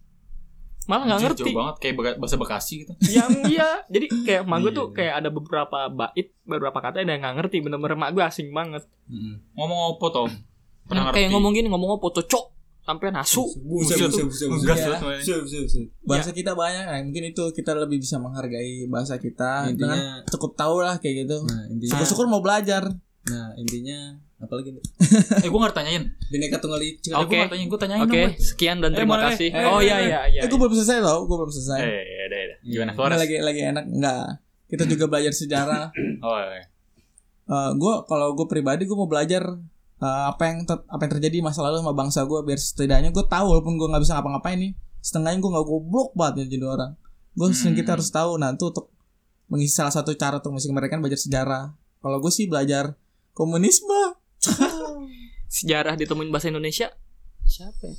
malah nggak ngerti. Jauh banget kayak bahasa Bekasi gitu. yang iya. Jadi kayak mak Iya. tuh kayak ada beberapa bait beberapa kata yang nggak ngerti. Bener-bener mak gua asing banget. Hmm. Ngomong apa toh? Pernah kayak ngomong gini ngomong apa cocok sampai nasu Buset, Buset, buset, buset. Iya. bahasa kita banyak. Nah, mungkin itu kita lebih bisa menghargai bahasa kita. Dengan Intinya cukup tahu lah kayak gitu. Nah intinya syukur-syukur mau belajar. Nah intinya apalagi nih? Eh gua nggak tanyain. bineka tunggal ika Eh, Oke. gua nggak tanyain, gua tanyain Oke. Boy. sekian dan Eh, terima boleh. kasih. Eh, oh eh, iya eh. iya iya. eh gue belum selesai loh gue belum selesai Eh, ada ada. Gimana Iya. Flores? Ini lagi lagi enak enggak kita juga belajar sejarah Oh, iya. gue kalau gue pribadi gue mau belajar eh, apa yang ter- apa yang terjadi di masa lalu sama bangsa gue biar setidaknya gue tahu walaupun gue nggak bisa ngapa-ngapain nih setengahnya gue nggak goblok banget ya jadi orang gue Hmm. kita harus tahu nah itu untuk mengisi salah satu cara untuk mengisi mereka belajar sejarah kalau gue sih belajar komunisme Sejarah ditemuin bahasa Indonesia. Siapa ya?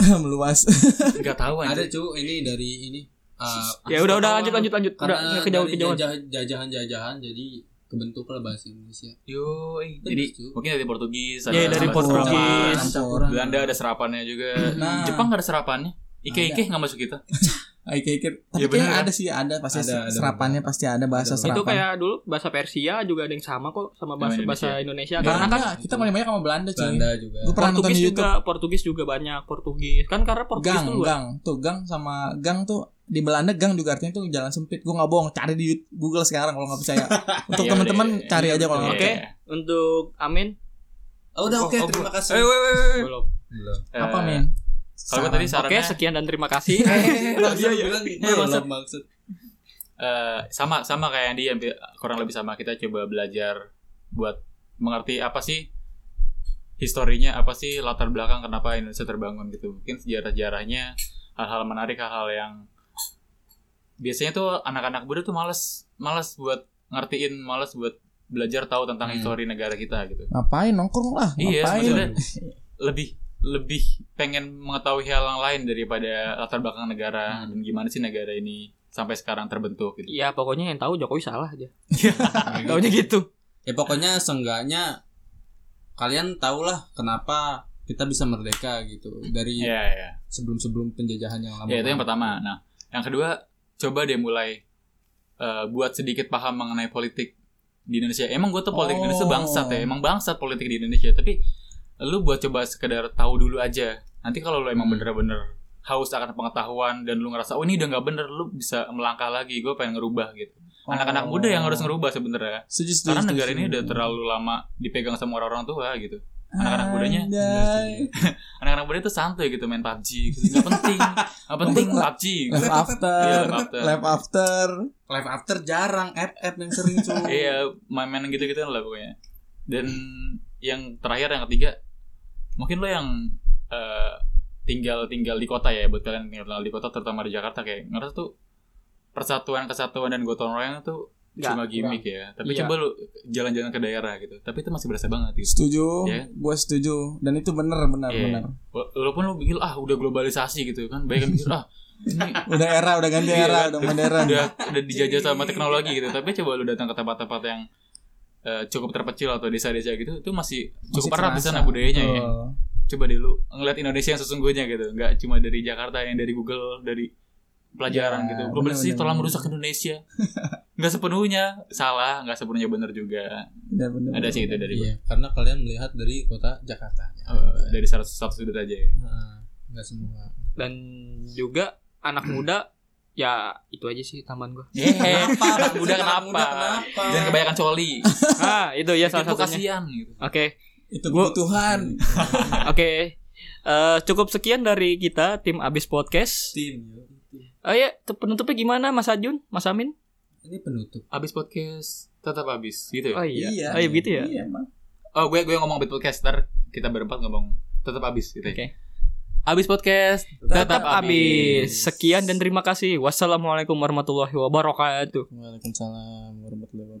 meluas Enggak tahu ada anjir. cu ini dari ini uh, Ya udah udah lanjut lanjut lanjut. Udah karena kejauhan dari kejauhan. jajah- jajahan-jajahan jadi kebentuklah bahasa Indonesia Yo, jadi Bener, cu. mungkin dari Portugis, Iya, dari bahasa Portugis. Jepang. Campuran. Belanda ada serapannya juga. Nah. Jepang nggak ada serapannya. Ike Ike nggak masuk kita. Ikir-ikir. Tapi Iya, bener, kayaknya kan? ada sih, ada pasti Ada, ada serapannya pasti ada bahasa Ada. serapan. Itu kayak dulu bahasa Persia juga ada yang sama kok sama bahasa Sama bahasa Indonesia. Karena Belanda, kan kita paling banyak sama Belanda cuy. Belanda juga Gue pernah Portugis YouTube. juga, Portugis juga banyak Portugis. Kan karena Portugis Gang, tuh gang, tuh gang sama gang tuh di Belanda gang juga artinya tuh jalan sempit. Gue nggak bohong, cari di Google sekarang kalau nggak percaya. Untuk Iya, teman-teman iya, cari iya, aja kalau Oke, untuk Amin. oh, udah oke Oh, oh, terima kasih Eh. Belum. belum Eh, apa min? Kalau tadi Saran. Oke, sarannya sekian dan terima kasih. langsung bilang Iya, maksud- belum maksud eh, sama sama kayak yang dia hampir- kurang lebih sama kita coba belajar buat mengerti apa sih historinya apa sih latar belakang kenapa Indonesia terbangun gitu mungkin sejarah-sejarahnya hal-hal menarik hal-hal yang biasanya tuh anak-anak muda tuh males males buat ngertiin males buat belajar tahu tentang Hmm. histori negara kita gitu Ngapain nongkrong lah? Iya, maksudnya lebih lebih pengen mengetahui hal yang lain daripada latar belakang negara Hmm. dan gimana sih negara ini sampai sekarang terbentuk gitu. Ya pokoknya yang tahu Jokowi salah aja. Taunya gitu. ya pokoknya seenggaknya kalian tahulah kenapa kita bisa merdeka gitu dari Iya, iya. sebelum-sebelum penjajahan yang lama Ya itu yang pertama. Nah, yang kedua coba deh mulai eh, buat sedikit paham mengenai politik di Indonesia. Emang gue tuh politik Oh. Indonesia bangsat ya. Emang bangsat politik di Indonesia. Tapi lu buat coba sekedar tahu dulu aja. Nanti kalau lu emang Hmm. bener-bener haus akan pengetahuan dan lu ngerasa oh ini udah nggak bener, lu bisa melangkah lagi. Gue pengen ngerubah gitu. Oh. Anak-anak muda yang harus ngerubah sebenarnya. Setuju, setuju, Karena setuju, negara ini udah terlalu lama dipegang sama orang-orang tua gitu. Anak-anak mudanya Anjay. anak-anak muda itu santuy gitu main PUBG gitu. Nggak penting. Nggak penting PUBG. Live after, Iya, live after. live after. live after jarang app-app yang sering cuy Iya, main-main gitu-gitu lah pokoknya. Dan yang terakhir yang ketiga, mungkin lo yang eh, tinggal tinggal di kota ya, buat kalian yang tinggal di kota terutama di Jakarta kayak ngerasa tuh persatuan kesatuan dan gotong royong itu Nggak, cuma gimmick ya. Tapi Iya. coba lu jalan-jalan ke daerah gitu. Tapi itu masih berasa banget gitu. Setuju, Iya. gue setuju. Dan itu bener, bener, Iya. bener. Wala- Walaupun lu pikir ah udah globalisasi gitu kan, banyak yang mikir ah ini Udah era, udah ganti Iya, era, udah modern. udah udah dijajah sama teknologi gitu tapi coba lu datang ke tempat-tempat yang eh, cukup terpencil atau desa-desa gitu itu masih cukup Masih erat di sana budayanya ya. Coba deh lu ngeliat Indonesia yang sesungguhnya gitu nggak cuma dari Jakarta yang dari Google dari pelajaran Ya, gitu. Globalisasi benar, telah benar. merusak Indonesia. Nggak sepenuhnya salah nggak sepenuhnya benar juga. Bener, ada bener. sih itu dari iya karena kalian melihat dari kota Jakarta eh, dari satu satu sudut aja ya. Nah, nggak semua. Dan juga anak muda ya itu aja sih tambahan gua. Hehe, Kenapa? muda Anak kenapa? muda kenapa? Jangan kebanyakan coli. ah, itu ya salah itu satunya. kasihan gitu. Oke. Itu Gua- kebutuhan. Oke. Eh, cukup sekian dari kita tim Abis Podcast. tim. Oh ya, te- penutupnya gimana Mas Ajun, Mas Amin? ini penutup Abis podcast tetap habis gitu ya. Oh iya. Iya. Oh iya gitu ya. Iya, emang. Oh, gue gue ngomong abis podcast ntar kita berempat ngomong tetap habis gitu. ya. Oke. Abis podcast Tetap Abis. Sekian dan terima kasih. Wassalamualaikum warahmatullahi wabarakatuh. Waalaikumsalam warahmatullahi wabarakatuh.